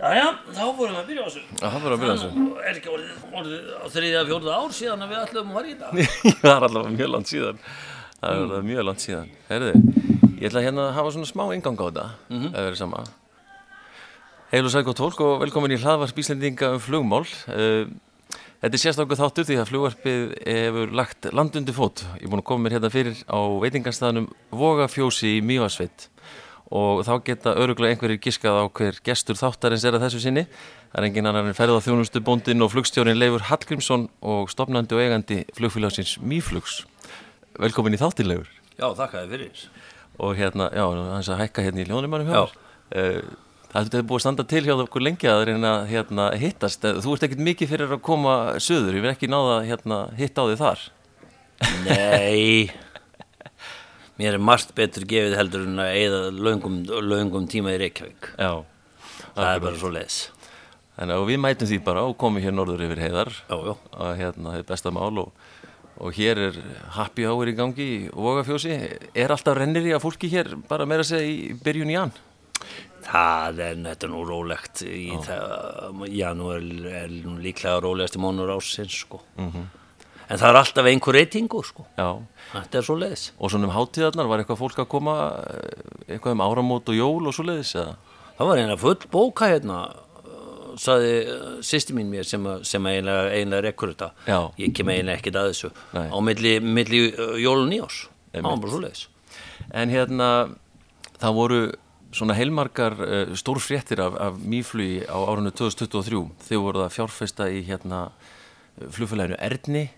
Jæja, þá vorum við að byrja á þessu. Já, það voru að byrja þessu. Nú Er ekki orðið, orðið á þriðja, fjórða ár síðan að við ætlum að fara í þetta? það er allavega mjög langt síðan. Það er allavega mjög langt síðan. Herði, ég ætla hérna að hafa svona smá engang á þetta, ef það er sama. Heil og sæl gott fólk og velkomin í hlaðvarp Íslendinga um flugmál. Eh, Þetta er sérstaklega þáttur því að flugvarpið hefur lagt landundi fót. Ég er búin að koma mér hérna fyrir á veitingarstaðnum Vogafjósi í Mývasveit og þá geta öruglega einhverjir giskað á hver gestur þáttarins er að þessu sinni. Það er engin annar en ferða þjónustu bóndin og flugstjórin Leifur Hallgrímsson og stopnandi og eigandi flugfélagsins Mýflugs. Velkomin í þáttin Leifur. Já, þakka þið fyrir. Og hérna, já, hans að hækka hérna í ljónumannum hjá. Uh, Það hefði búið að standa til hjá okkur lengi að reyna að hérna, hittast. Þú ert ekkert mikið fyrir að koma söður, ég vil ekki náða hérna, hitta á þig þar. Nei, mér er margt betur gefið heldur en að eigða löngum, löngum tíma í Reykjavík. Já. Það er bara svo leiðis. Þannig að við mætum því bara og komum hér norður yfir heiðar Já, já. og hérna er besta mál og, og hér er happy hour í gangi í Vogafjósi. Er alltaf rennir í að fólki hér bara meira að segja í byrjun í ann? Það er, er nú rólegt í það, janúar er nú líklega rólegast í mónur ásins, sko. En það er alltaf einhver reytingu, sko. Þetta er svo leiðis. Og svona um hátíðarnar, var eitthvað fólk að koma, eh, eitthvað um áramót og jól og svo leiðis eða? Það var eina full bóka hérna, uh, saði sýsti mín mér sem, sem eiginlega, eiginlega rekkur þetta. Já. Ég kem eiginlega ekkert að þessu. Nei. Á milli, milli jól og nýjós. Það var bara svo leiðis. En hérna, það voru svona heilmargar uh, stórfréttir af, af mýflugi á árunnu 2023. Þau voru það fjárfesta í hérna flugfélaginu Erni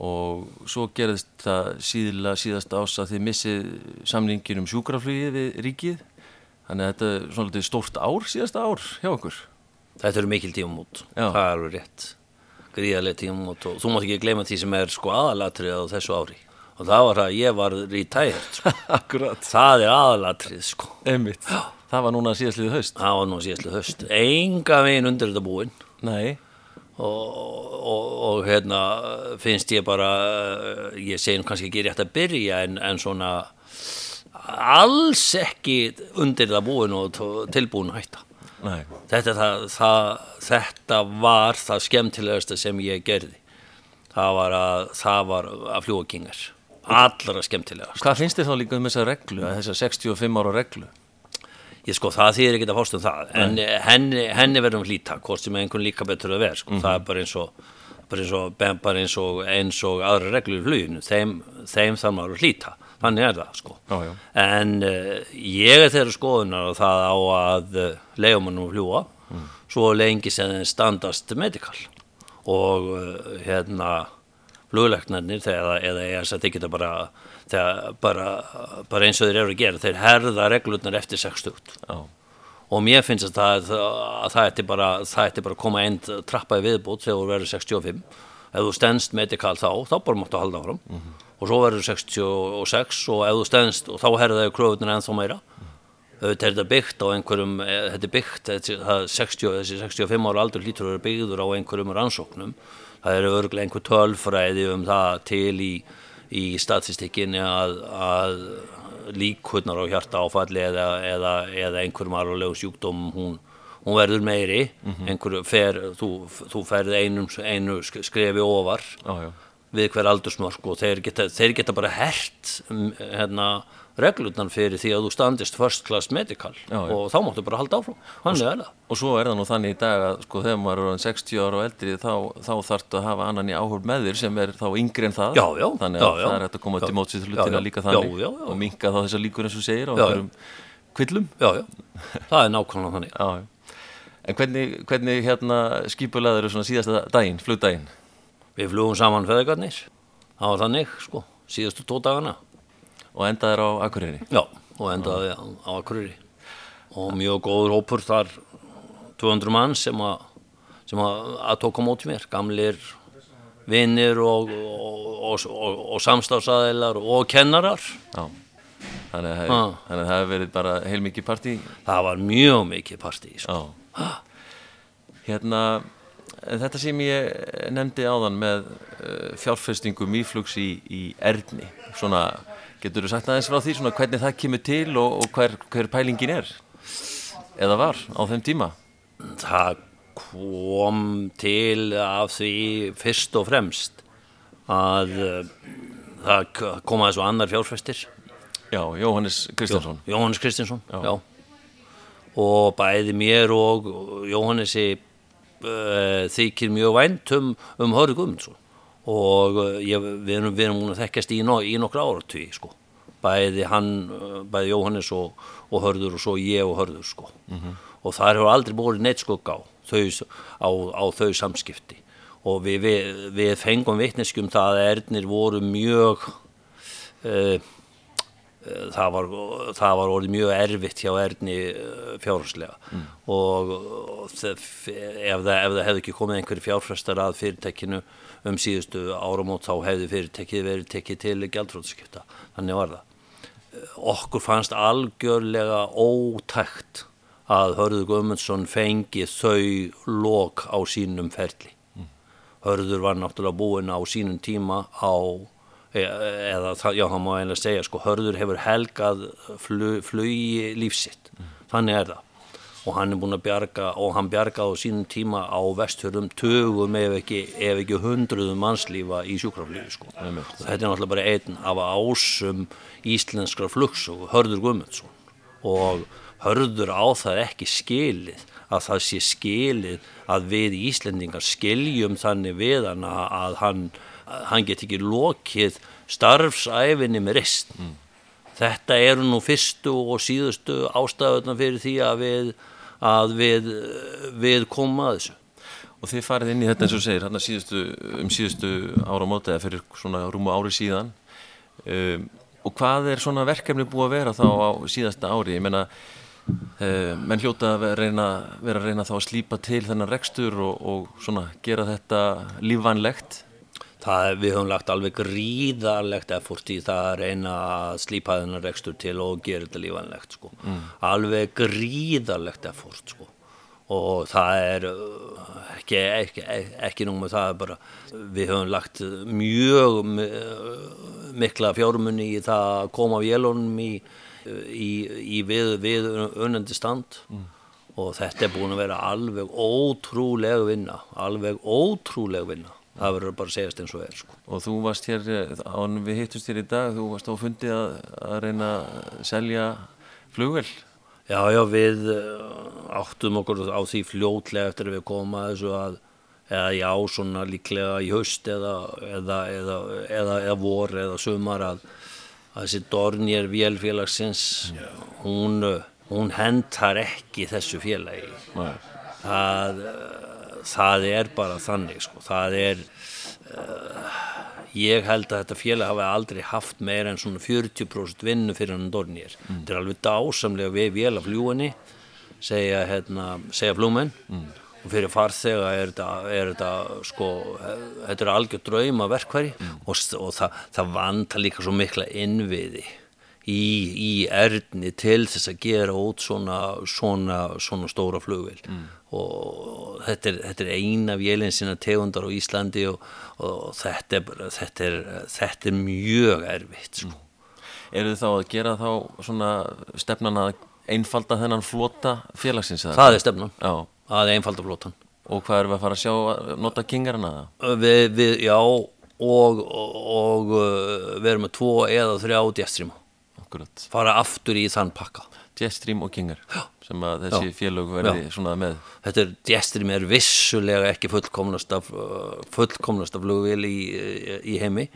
og svo gerðist það síðla síðast ás að þið missið samningin um sjúkraflugið við ríkið. Þannig að þetta er svona stórt ár síðasta ár hjá okkur. Þetta eru mikil tímamót. Já. Það er alveg rétt. Gríðarlega tímamót og þú mátt ekki gleyma því sem er sko aðalatrið á þessu ári. Og það var að ég var retired, sko. Það er aðalatrið, sko. Einmitt. Það var núna síðastliðið haust. Það var nú síðastlega höst. Enga veginn undir þetta búinn. Nei. Og, og, og hérna finnst ég bara eh, ég segi nú kannski ekki rétt að byrja en, en svona alls ekki undir það búin og tilbúin að hætta. Þetta, það, það, þetta var það skemmtilegasta sem ég gerði. Það var að, það var að fljúa kingar. Allra skemmtilegast. Hvað finnst þér þá líka um þessa reglu, þessa 65 ára reglu? Ég sko það þýðir ekki að fást um það. En henni, henni verðum hlýta hvort sem einhvern líka betur að vera sko. það er bara eins og bara eins og, bara eins og, eins og aðra reglur í fluginu. Þeim, þeim þarf maður að hlýta. Þannig er það sko. Já, já. en uh, ég er þeirra skoðunar og það á að uh, leiðum hann að fljúa svo lengi sem þeir standast medical. Og uh, hérna flugleiknarnir þegar, eða ég að þeir geta bara, þegar, bara, bara eins og þeir eru að gera þeir herða reglurnar eftir 60 Já. og mér finnst að það, að það ætti bara það bara koma einn trappa í viðbútt þegar þú verður 65 ef þú stendst medical þá, þá bara máttu að halda áfram. Og svo verður 66 og ef þú stendst og þá herðaðu kröfunar ennþá meira. Auðvitað er þetta byggt á einhverjum eh, þetta er byggt, það 60, þessi 65 ára aldur lítur að vera byggður á einhverjum rannsóknum. Það eru örglega einhver tölfræði um það til í, í statistikkinni að, að líkurnar á hjarta áfalli eða, eða, eða einhverjum alvarlegu sjúkdóm hún, hún verður meiri einhverju fer, þú, þú ferð einum, einu sk- skrefi ofar já. við hver aldursmörk og þeir geta, þeir geta bara hert hérna, reglurnar fyrir því að þú standist first class medical Já, já. og þá máttu bara halda áfram hann er það Og svo er það nú þannig í dag að sko þegar maður er orðinn 60 ára og eldri þá, þá þarftu að hafa annan í áhörd með þér sem er þá yngri en það. Já, Þannig að það er hægt að koma til mótsið hlutina líka þannig og minka þá þessar líkur eins og segir já. einhverjum kvillum. það er nákvæmlega þannig. En hvernig, hvernig hérna skipulaður síðasta daginn, flugdaginn? við flugum saman feðgarnir það var þannig, sko, síðustu tó dagana Og endaður á Akureyri? já, og endaði á, á Akureyri og mjög góður hópur þar 200 mann sem að sem að, að tóka móti mér gamlir vinnir og, og, og, og, og samstafsaðilar og kennarar Já. Þannig að, Ah. þannig að það hefur verið bara heilmikið partí. það var mjög mikið partí sko. Hérna, þetta sem ég nefndi áðan með uh, fjárfestingu mýflugs í, í Erni, svona, getur þú sagt aðeins frá því, svona hvernig það kemur til og, og hver, hver pælingin er? eða var á þeim tíma? það kom til af því fyrst og fremst að uh, það k- koma þessu annar fjárfestir Já, Jóhannes Kristjánsson. Jóhannes Kristinsson Já. já. og bæði mér og Jóhannesi uh, þykir mjög vænt um, um Hörður Guðmundsson og uh, ég, við erum, erum múin að þekkjast í, no, í nokkra áratví sko. bæði hann, uh, bæði Jóhannes og, og Hörður og svo ég og Hörður sko. og þar hefur aldrei búið neitt skugg á á, á þau samskipti og við, við, við fengum vitneskjum það að Ernir voru mjög uh, það var, það var orðið mjög erfitt hjá Erni fjárhagslega. Og, og það, ef, það, ef það hefði ekki komið einhverju fjárfrestar að fyrirtekinu um síðustu áramót þá hefði fyrirtekið verið tekið til gjaldfrótskipta, þannig var það. Okkur fannst algjörlega ótækt að Hörður Guðmundsson fengi þau lok á sínum ferli. Hörður var náttúrulega búinn á sínum tíma á eða það, já, hann má einlega segja sko, Hörður hefur helgað flug, flugi lífsitt, þannig er það. Og hann er búinn að bjarga og hann bjargaði á sínum tíma á vesturum tögum ef ekki, ef ekki hundruðum mannslífa í sjúkraflífi sko. og þetta er náttúrulega bara einn af ásum íslenskra flugsug Hörður Guðmundsson. Og Hörður á það ekki skilið að það sé skilið að við Íslendingar skiljum þannig við hann að hann, hann get ekki lokið starfsæfinni með rist. Þetta eru nú fyrstu og síðustu ástæðuna fyrir því að við, að við, við komum að þessu. Og þið farið inn í þetta eins og segir, hérna síðustu, um síðustu ára móta eða fyrir svona rúmu ári síðan. Um, og hvað er svona verkefni búið að vera þá á síðasta ári? Ég meina, uh, menn hljóta að reyna, vera að reyna þá að slípa til þennan rekstur og, og svona gera þetta lífvænlegt. Það, við höfum lagt alveg gríðarlegt effort í það að reyna að slípa þennan rekstur til og gera þetta lífanlegt sko. Alveg gríðarlegt effort sko. Og það er uh, ekki, ekki, ekki nú með það er bara, við höfum lagt mjög mi- mikla fjármunni í það að koma vélunum í, í, í við, við unnandi stand og þetta er búin að vera alveg ótrúleg vinna, alveg ótrúleg vinna. Það verður bara að segjast eins og er sko. Og þú varst hér, án við hittust hér í dag, þú varst á fundi að, að reyna að selja flugvel. Já, já, við uh, áttum okkur á því fljótlega eftir að við komum að þessu að eða já, svona líklega í haust eða, eða, eða, eða, eða vor eða sumar að, að þessi Dornir vélfélagsins hún, uh, hún hentar ekki þessu félagi Nei. það, uh, það er bara þannig sko. það er uh, ég held að þetta félag hafi aldrei haft meira en svona 40% vinnu fyrir hann Dornir þetta er alveg dásamlega við vél af fljúinni segja, hérna, segja flúmenn og fyrir farþega er þetta, sko, þetta er algjör drauma verkværi og, s- og það, það vantar líka svo mikla innviði í, í erni til þess að gera út svona, svona, svona stóra flugvél og þetta er, þetta er eina vélinn sinna tegundar á Íslandi og, og þetta, er, bara- þetta, er, þetta er mjög erfitt sko. Eru þið þá að gera þá svona stefnan að einfalda þennan flota félagsins? eða? það er stefnan, Já. það er einfalda flótan Og hvað erum við að fara að sjá nota kingarina það? við, við, já og, og, og uh, við erum með tvo eða þrjá jetstreama Akkurat. fara aftur í þann pakka Jetstream og kingar sem að þessi félög verði svona með. þetta er jetstream er vissulega ekki fullkomnasta uh, fullkomnasta flugvél í, í heimi.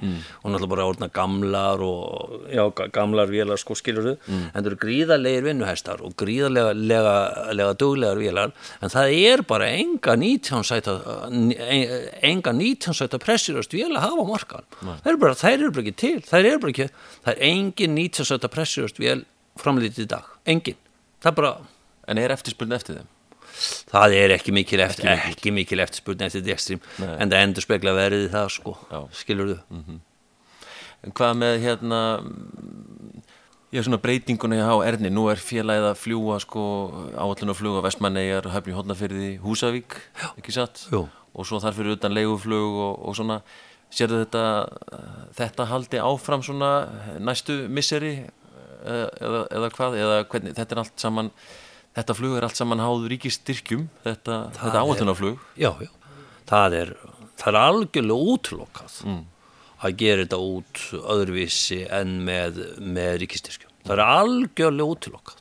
Og náttúrulega bara orðna gamlar og já, ga- gamlar vélar sko skilur þau en það eru gríðarlegir vinnuhestar og gríðarlega lega, lega duglegar vélar. En það er bara enga 19 sæta enga 19 sæta pressirast vél að hafa á markan það eru bara, þær eru bara ekki til það eru bara ekki, það er engin 19 sæta pressirast vél framlítið í dag, engin það bara En er eftirspurn eftir þeim? Það er ekki mikil eftir, ekki mikil eftirspurn eftir Dextrim, en það endur spekla verið það sko, Já. skilur þú? En hvað með hérna mm, ég er svona breytinguna hjá Erni, nú er félagið að fljúa sko áallun að fljúa Vestmannegar, Höfni Hóttnafyrði, Húsavík Já. ekki satt? Jú. Og svo þar fyrir utan leiguflug og, og svona sérðu þetta, þetta haldi áfram svona næstu misseri eða, eða hvað, eða hvernig, þetta er allt saman þetta flug er allt saman háður ríkistyrkjum þetta, þetta áhættunaflug já, já, það er það er algjörlega útlokað mm. að gera þetta út öðruvísi en með, með ríkistyrkjum það er algjörlega útlokað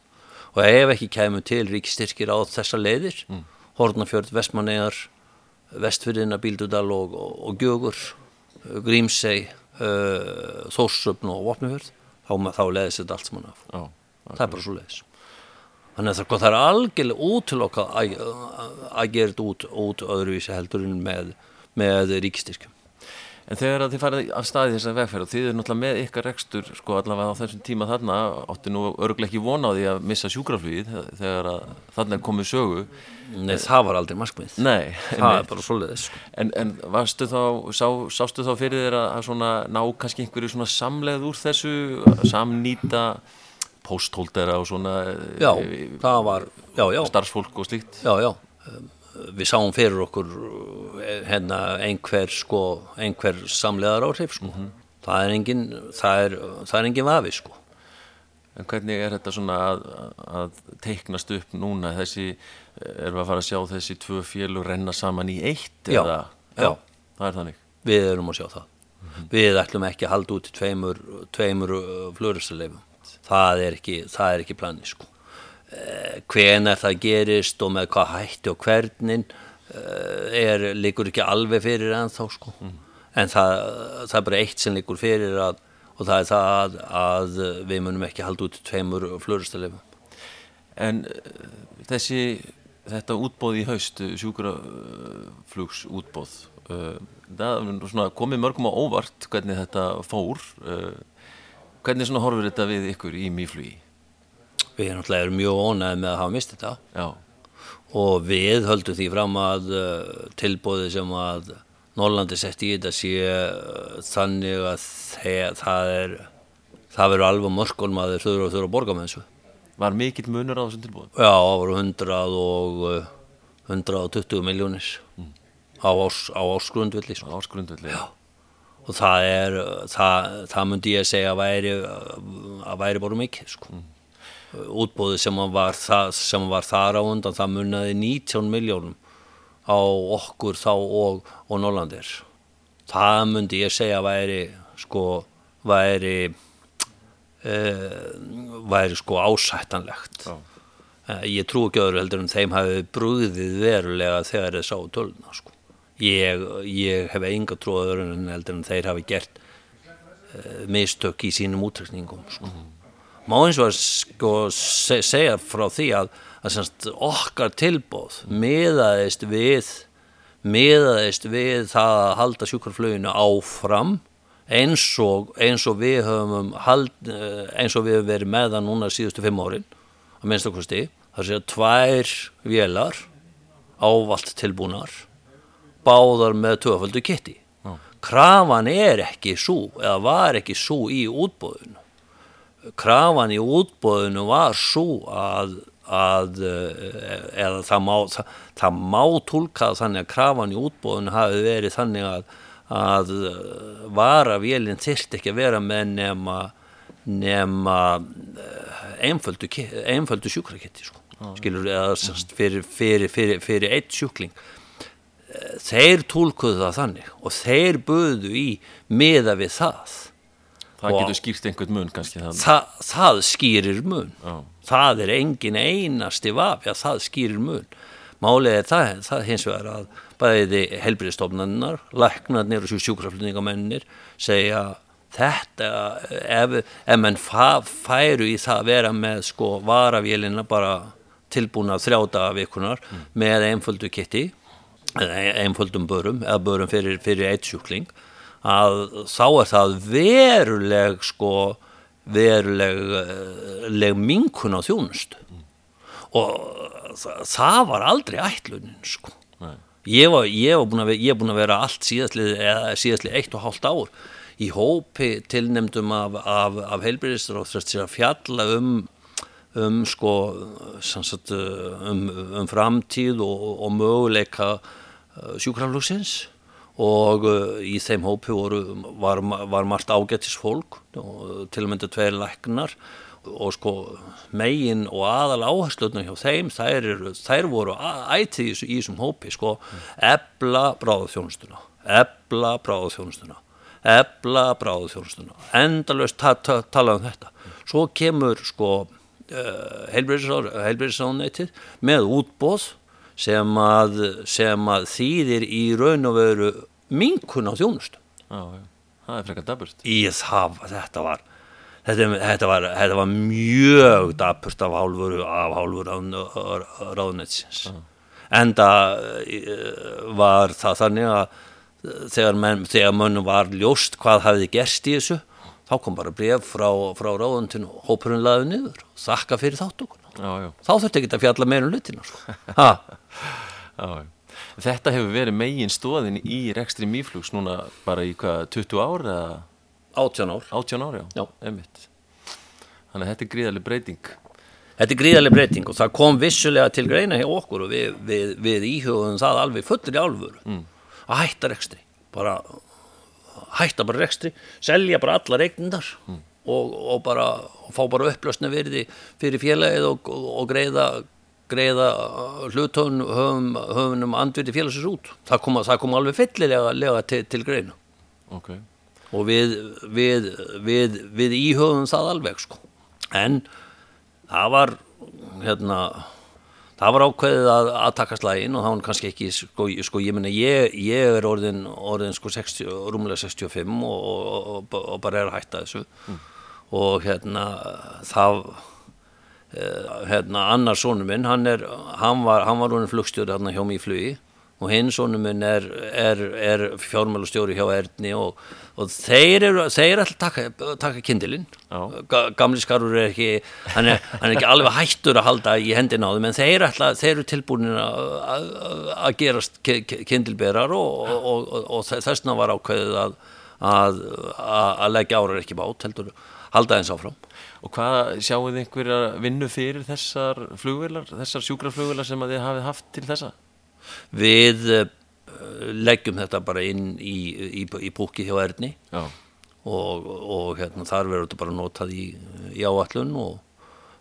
og ef ekki kemur til ríkistyrkjir á þessa leiðir mm. Hortnafjörð, Vestmannegar Vestfyrðina, Bíldudal og, og, og Gjögur Grímsei uh, Þórsöfn og Vopnufjörð þá, þá leðis þetta allt saman af. Já, það er bara svo leiðis þannig að það, það er algjörlega útlokað að, að gera þetta út, út öðruvísi heldurinn með, með ríkistyrkjum En þegar þið farið af staði þessar vegferð og þið er náttúrulega með ykkar rekstur sko allavega á þessum tíma þarna áttu nú örglega ekki vonaði að missa sjúkraflýð þegar þarna er komið sögu? Nei það var aldrei markmið Nei Það er bara svoleiðis sko. En, en þá, sá, sástu þá fyrir þér að svona ná kannski einhverju svona samleð úr þessu samnýta pósthóldera og svona Já, það var, já, já. Starfsfólk og slíkt? Já, já við sáum fyrir okkur hérna einhver sko, einhver samleðar áhrif sko. Mm -hmm. það er engin það er, það er engin vafi sko. En hvernig er þetta svona að, að teiknast upp núna? Þessi, erum við að fara að sjá þessi tvö félur renna saman í eitt já, eða, já, já, það er þannig. Við erum að sjá það. Mm -hmm. Við ætlum ekki að halda út tveimur, tveimur flörustuleifum það er ekki, það er ekki planið sko. Eh, hvenar það gerist og með hvað hætti og hvernig eh, er, líkur ekki alveg fyrir ennþá sko mm. en það, það er bara eitt sem líkur fyrir að, og það er það að, að við munum ekki halda út tveimur flurustalefum En eh, þessi þetta útbóð í haust sjúkraflugs útbóð það komið mörgum á óvart hvernig þetta fór hvernig horfur þetta við ykkur í mýflugi? Við erum náttúrulega mjög ónæðið með að hafa mistið þetta Já. og við höldum því fram að uh, tilbóði sem að Norrlandi sett í þetta sé uh, þannig að þeir, það er það verður alveg mörgum að þeir þurfa, þurfa að borga með þessu Var mikill munur á þessum tilbóðum? Já, það voru 100 og uh, 120 miljónir mm. á, árs, á ársgrundvilli sko. Á ársgrundvilli, já og það er, það, það myndi ég segja að væri að væri bara mikið sko mm útbóði sem var, sem var þar á undan það munnaði 19 miljónum á okkur þá og, og Norlandir það myndi ég segja væri sko væri uh, væri sko ásættanlegt. Uh, ég trú ekki öðru heldur en þeim hafi brúðið verulega þegar þeir sá töluna sko. Ég, ég hef enga trú öðru heldur en þeir hafi gert uh, mistök í sínum útrækningum sko. Mm má eins og að sko, segja frá því að, að semst, okkar tilbóð miðaðist við miðaðist við það að halda sjúkarflöginu áfram eins og, eins og við höfum hald, eins og við höfum verið með það núna síðustu fimm árin að minnst okkur stí það sé að tvær vélar ávalt tilbúnar báðar með töfaldu kitti. Krafan er ekki svo eða var ekki svo í útbóðinu krafan í útbóðinu var svo að, að eh, eða það má, það, það má tólkað þannig að krafan í útbóðinu hafi verið þannig að, að eh, varavélinn þyrst ekki að vera með nema, nema eh, einföldu, einföldu sjúkraketti sko. skilur eða fyrir, fyrir, fyrir, fyrir eitt sjúkling. Þeir tólkuðu það þannig og þeir buðu í miða við það Það getur skýrt einhvern mun kannski það, það skýrir mun Já. það er engin einasti vaf já það skýrir mun málið er það, það hins vegar að bæði helbriðstofnarnar læknarnir og sjúkraflutningamennir segja þetta ef, ef menn færu í það að vera með sko varavélina bara tilbúna þrjáta vikunar mm. með einföldu kitti eða einföldum börum eða börum fyrir, fyrir eitt sjúkling að þá er það veruleg sko veruleg eh, minkun á þjónust mm. og það, það var aldrei ætlunin sko. Ég var, var búin að, að vera allt síðastlið, síðastlið eitt og hálft ár í hópi tilnemdum af, af, af heilbyrðistur og þess að fjalla um um sko sagt, um, um framtíð og, og möguleika uh, sjúkraflúksins og uh, í þeim hópi voru, var, var margt ágættis fólk og til og þetta tveir læknar. Og sko megin og aðal áherslutna hjá þeim þær, eru, þær voru ætíð í, þessu- í þessum hópi sko. Ebla bráðuþjónustuna ebla bráðuþjónustuna ebla bráðuþjónustuna endalaust ta ta tala um þetta. Svo kemur sko uh, heilbreyðisráðuneytið með útbóð sem að, sem að þýðir í raun og veru minkun á þjónustu. Það er frekar það, þetta var þetta, þetta, var, þetta var mjög dapurt af hálfur af hálfur ráðnetsins enda var það þannig að þegar, menn, þegar mönnum var ljóst hvað hafði gerst í þessu þá kom bara bref frá, frá ráðantinu og hópurinn laði niður og þakka fyrir þáttokuna Já, já. þá þurfti ekki að fjalla meira um hlutina sko. Þetta hefur verið megin stóðin í rekstri mýflugs núna bara í hvað, 20 ár eða átján ár 18 ár, já. Já. Einmitt. Þannig að þetta er gríðarlega breyting. Þetta er gríðarlega breyting og það kom vissulega til greina hjá okkur og við, við, við íhugum það alveg fullir í alvöru mm. að hætta rekstri bara hætta bara rekstri, selja bara allar eignindar mm. Og, og bara og fá bara upplösna virði fyrir félagið og, og, greiða greiða hlutöfun höfum, höfunum andviti félagsins út það kom, það kom alveg fyllilega lega til, til greina Ok. og við, við, við, við íhugum það alveg sko. en það var hérna það var ákveðið að, að taka slægin og það var kannski ekki sko, sko ég menna ég, ég er orðin, orðin sko 60, rúmulega 65 og, og, og, bara er að hætta þessu og hérna það eh, hérna annar sonur minn hann, er, hann var, hann var orðin flugstjóri hérna hjá mig í flugi. Og hinn sonur minn er, er, er fjármálustjóri hjá Erni og, og þeir eru er alltaf taka, taka kindilinn. Ga, gamli skarur er ekki hann er, hann ekki alveg hættur að halda í hendina á þeim en þeir, ætla, þeir eru tilbúinir að- að gerast ki- ki- kindilberar og, og, og, þessna var ákveðið að, að, að, að leggja árar ekki bát heldur halda eins áfram Og hvað sjáu þið einhverja vinnu fyrir þessar flugvilar, þessar sjúkraflugvilar sem að þið hafið haft til þessa? við uh, leggjum þetta bara inn í, í, í búki hjá Erni Já. og, og hérna, þar verður þetta bara notað í, í áallun og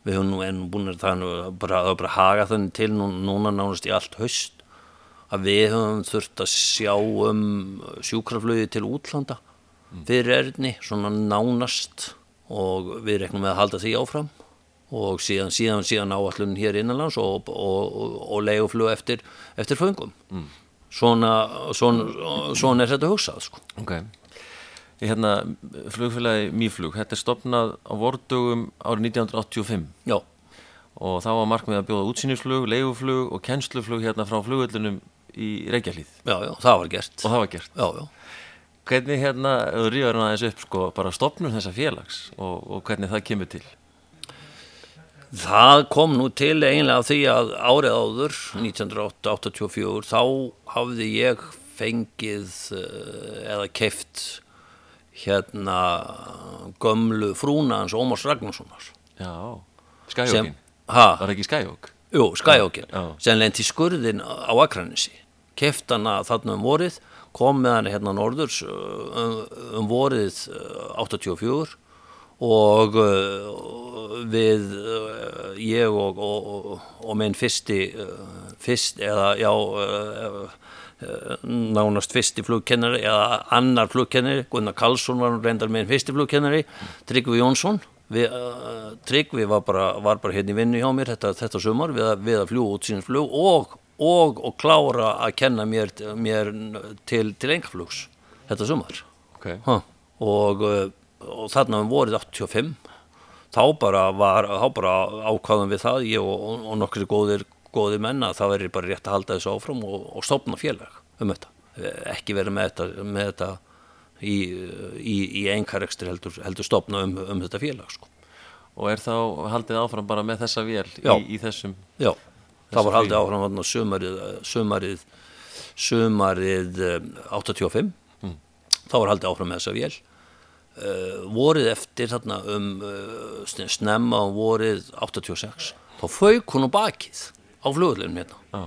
við höfum nú enn búin að það nú bara, bara að haga þannig til nú, núna nánast í allt haust að við höfum þurft að sjá um sjúkraflögi til útlanda fyrir erðni, svona nánast og við reknum með að halda því áfram og síðan, síðan, síðan áallun hér innanlands og, og, og, og leiguflug eftir, eftir föngum mm. svona, svona, svona er þetta hugsað sko. Ok. Hérna flugfélagi Mýflug, þetta er stopnað á vordugum árið 1985 já, og þá var markmið að bjóða útsýnisflug, leiguflug og kennsluflug hérna frá flugvöllunum í Reykjahlíð já, já, það var gert og það var gert. já, já Hvernig hérna, þú ríður hana þessu upp sko, bara stopnum þessa félags og, og hvernig það kemur til? Það kom nú til eiginlega því að árið áður, 1984, þá hafði ég fengið eh, eða keift hérna gömlu frúna hans Ómars Ragnarssonar. Já, skæjókin. Var ekki skæjók? jú, Skæjókin, sem lendi skurðin á Akranissi. Keift hana þarna um vorið, kom með hana hérna norðurs um, um vorið eh, 84 og uh, við uh, ég og, og, og, minn fyrsti fyrst eða já nánast fyrsti flugkennari eða annar flugkennari Gunnar Karlsson var reyndar minn fyrsti flugkennari Tryggvi Jónsson. Við, Tryggvi var bara, var bara hérna í vinnu hjá mér þetta, þetta sumar við við að fljúa út síns flug og, og, og klára að kenna mér, mér til, til engaflugs þetta sumar Ok. ha. og, uh, og þarna um vorið 85 þá bara, var, þá bara ákvaðum við það ég og, og, nokkri góðir, góðir menna það verður bara rétt að halda þessu áfram og, stopna félag um þetta ekki verið með þetta, með þetta í, í, í einkarekstur heldur, heldur stopna um, um þetta félag sko. Og er þá haldið áfram bara með þessa vél í, í þessum... Já, það var haldið áfram þarna sumarið, sumarið, sumarið eh, 85 þá var haldið áfram með þessa vél. Uh, vorið eftir þarna um uh, snemma vorið 86 þá fauk hún á bakið á flugulunum hérna. Já.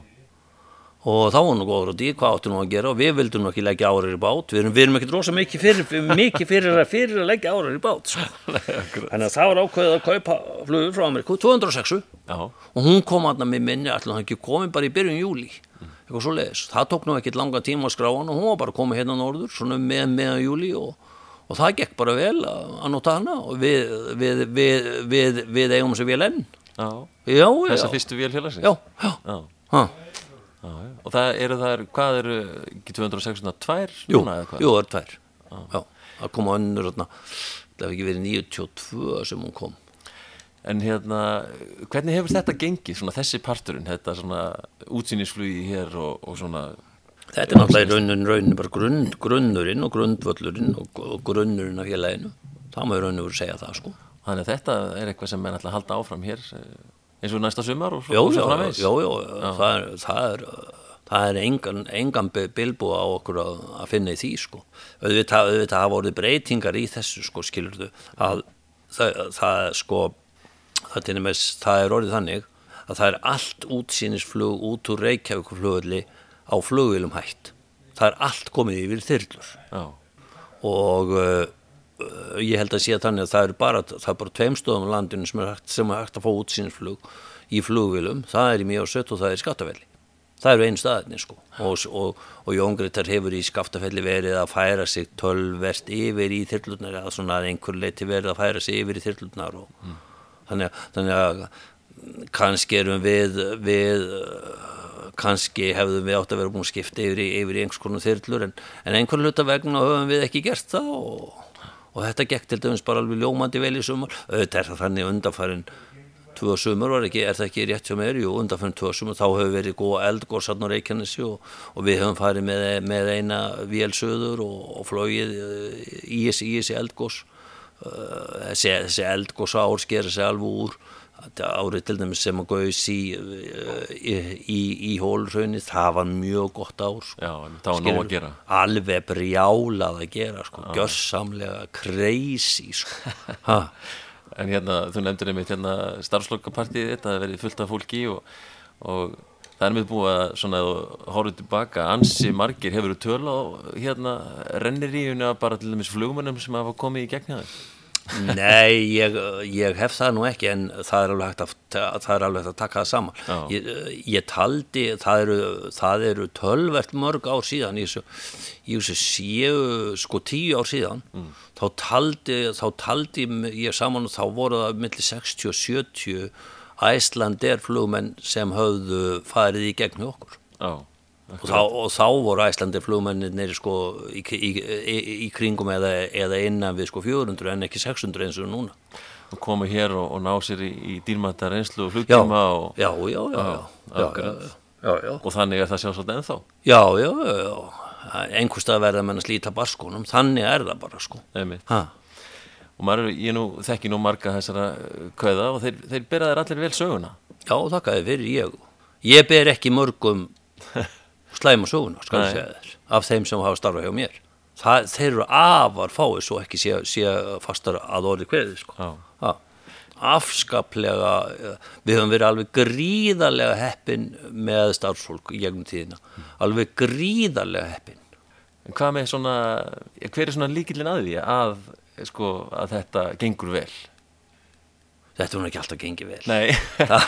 Og þá var nú góður og dýr hvað áttu nú að gera? Og við vildum nú ekki leggja árar í bát. Við erum, við erum ekkert rosa mikið fyrir, mikið fyrir, að, fyrir að leggja árar í bát sko. þannig að það var ákveðið að kaupa flugur frá Ameríku, 206 Já, og hún kom aðna með minni alltaf hann ekki komið bara í byrjun júli eitthvað svo leiðis, það tók nú ekkert langa tíma að skrá hann og hún var bara komið hérna norður svona með meðan júli og, og það gekk bara vel að, nota hana. Og við, við, við, eigum þessi vel enn. Já. já, Þessa já, fyrstu vél? Já. Og það eru það, hvað eru, ekki 262 jú, núna eða hvað? jú, það er tvær já, það kom á önnur það hefði ekki verið 92 sem hún kom En hérna, hvernig hefur þetta gengið, svona þessi parturinn, þetta svona útsýnisflugi hér og, og svona, Þetta er náttúrulega í raunin, raunin bara grunn, grunnurinn og grundvöllurinn og, og grunnurinn af félaginu. Það má í rauninu verið að segja það, sko. þannig að þetta er eitthvað sem menn ætla að halda áfram hér eh, eins og næsta sumar og og svo framvegis. já, já, það er, það er, það er engan, engan bilbú á okkur að, að finna í því, sko. Auðvitað, auðvitað hafa orðið breytingar í þessu, sko, skilur þú, að það, það, sko, það, dæmis, það er orðið þannig að það er allt útsýnisflug út úr Reykjavíkflugulli á flugvilum hætt. Það er allt komið yfir þyrlur. Já, og uh, uh, ég held að sé þannig að það er bara, það er bara tveim stöðum á landinu sem er hægt, sem er hægt að fá útsýnsflug í flugvilum, það er í Mjósött og það er í Skaftafelli það eru einu staðinni sko. Og, og, og Jón Greitar hefur í Skaftafelli verið að færa sig tölvert yfir í þyrlunar eða svona að einhver leiti verið að færa sig yfir í þyrlunar og þannig, að, þannig að kannski erum við, við uh, kannski hefðum við átt að vera búin að skipta yfir í, yfir í einhvers konar þyrlur en, en einhver hluta vegna höfum við ekki gert það og, og þetta gekk til dæmis bara alveg ljómandi vel í sumar. Auðvitað er það þannig undanfærin tvö sumur var ekki, er það ekki rétt sem er jú, undanfærin tvö sumur, þá hefur verið góð eldgós hann á Reykjanesi og, og við höfum farið með, með eina vélsöður og, og flóið í þessi, í þessi eldgós Uh, þessi, þessi eldgós ár skera sig alveg úr árið til dæmis sem að gauðs í, uh, í, í, í hólraunni það var mjög gott ár sko. já, það var nóg að gera. alveg brjálað að gera sko. gjörsamlega crazy sko. En hérna, þú nefndir einmitt hérna starfslokapartíð þetta, það verið fullt af fólki og, og það er með búið að svona horfa tilbaka, ansi margir hefur töl á hérna renniríunni að bara til dæmis flugmönnum sem hafa komið í gegn það. Nei, ég, ég hef það nú ekki en það er alveg hægt að, það alveg hægt að taka það saman. Ég, ég taldi, það eru, það eru tölvert mörg ár síðan í þessu séu sko tíu ár síðan þá taldi, þá taldi ég saman og þá voru það milli 60 og 70 æslandir flugmenn sem höfðu farið í gegn okkur. Já, og þá, og þá voru æslandir flugmennir sko í, í, í, í kringum eða, eða innan við sko 400 en ekki 600 eins og núna. Og koma hér og, og ná sér í, í dýrmæta reynslu og flugtíma og, já, já, já, og þannig er það sjálfsagt ennþá. já, já, já, einhverstað verða menn að slíta barskunum þannig er það bara sko. Og maður, ég nú þekki nú marga þessara eh, kauða og þeir, þeir bera þér allir vel söguna. já, þakkaði fyrir ég. Ég ber ekki mörgum slæma söguna, skal ég segja þér af þeim sem hafa starfað hjá mér. Það, þeir eru afar fáið svo ekki sé, sé fastar að orði kveði sko. Afskaplega eh, við höfum verið alveg gríðarlega heppin með starfsfólk í gegnum tíðina. Alveg gríðarlega heppin. En hvað með svona, ja, hver er svona líkillin að því að, sko, að þetta gengur vel? þetta hún ekki alltaf gengið vel. Nei. það,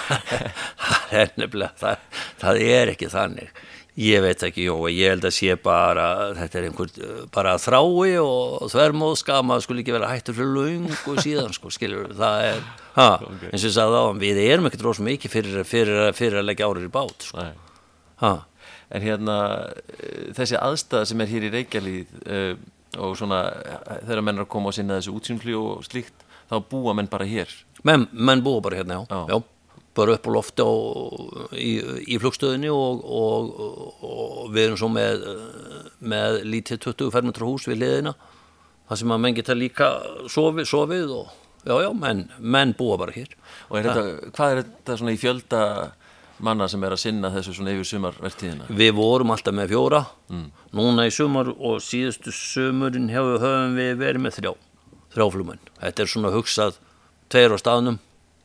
það er nefnilega það, það er ekki þannig ég veit ekki, jó, ég held að sé bara þetta er einhver bara þrái og þvermóð skama skul ekki vera hættur fyrir lungu síðan sko, skilur, það er ha, eins og ég sagði á við erum ekkert rosa mikið fyrir, fyrir, fyrir að leggja árir í bát sko. Ha, En hérna, eh, þessi aðstæða sem er hér í Reykjalíð uh, og svona, eh, þegar menn er að koma og sinna þessu útsýnflý og slíkt, þá búa menn bara hér. menn, menn búa bara hérna, já, Já. Bara upp á lofti á, í, í flugstöðinni og, og, og, við erum svo með, með lítið 20 fermetra hús við liðina það sem að menn geta líka sofið, sofið og já, já, menn, menn búa bara hér. Og er þetta, hvað er þetta svona í fjölda manna sem er að sinna þessu svona yfir sumarvertíðina? við vorum alltaf með fjóra. Núna í sumar og síðustu sumurinn hefur höfum við verið með þrjá þrjáflumenn, þetta er svona hugsað tveir á staðnum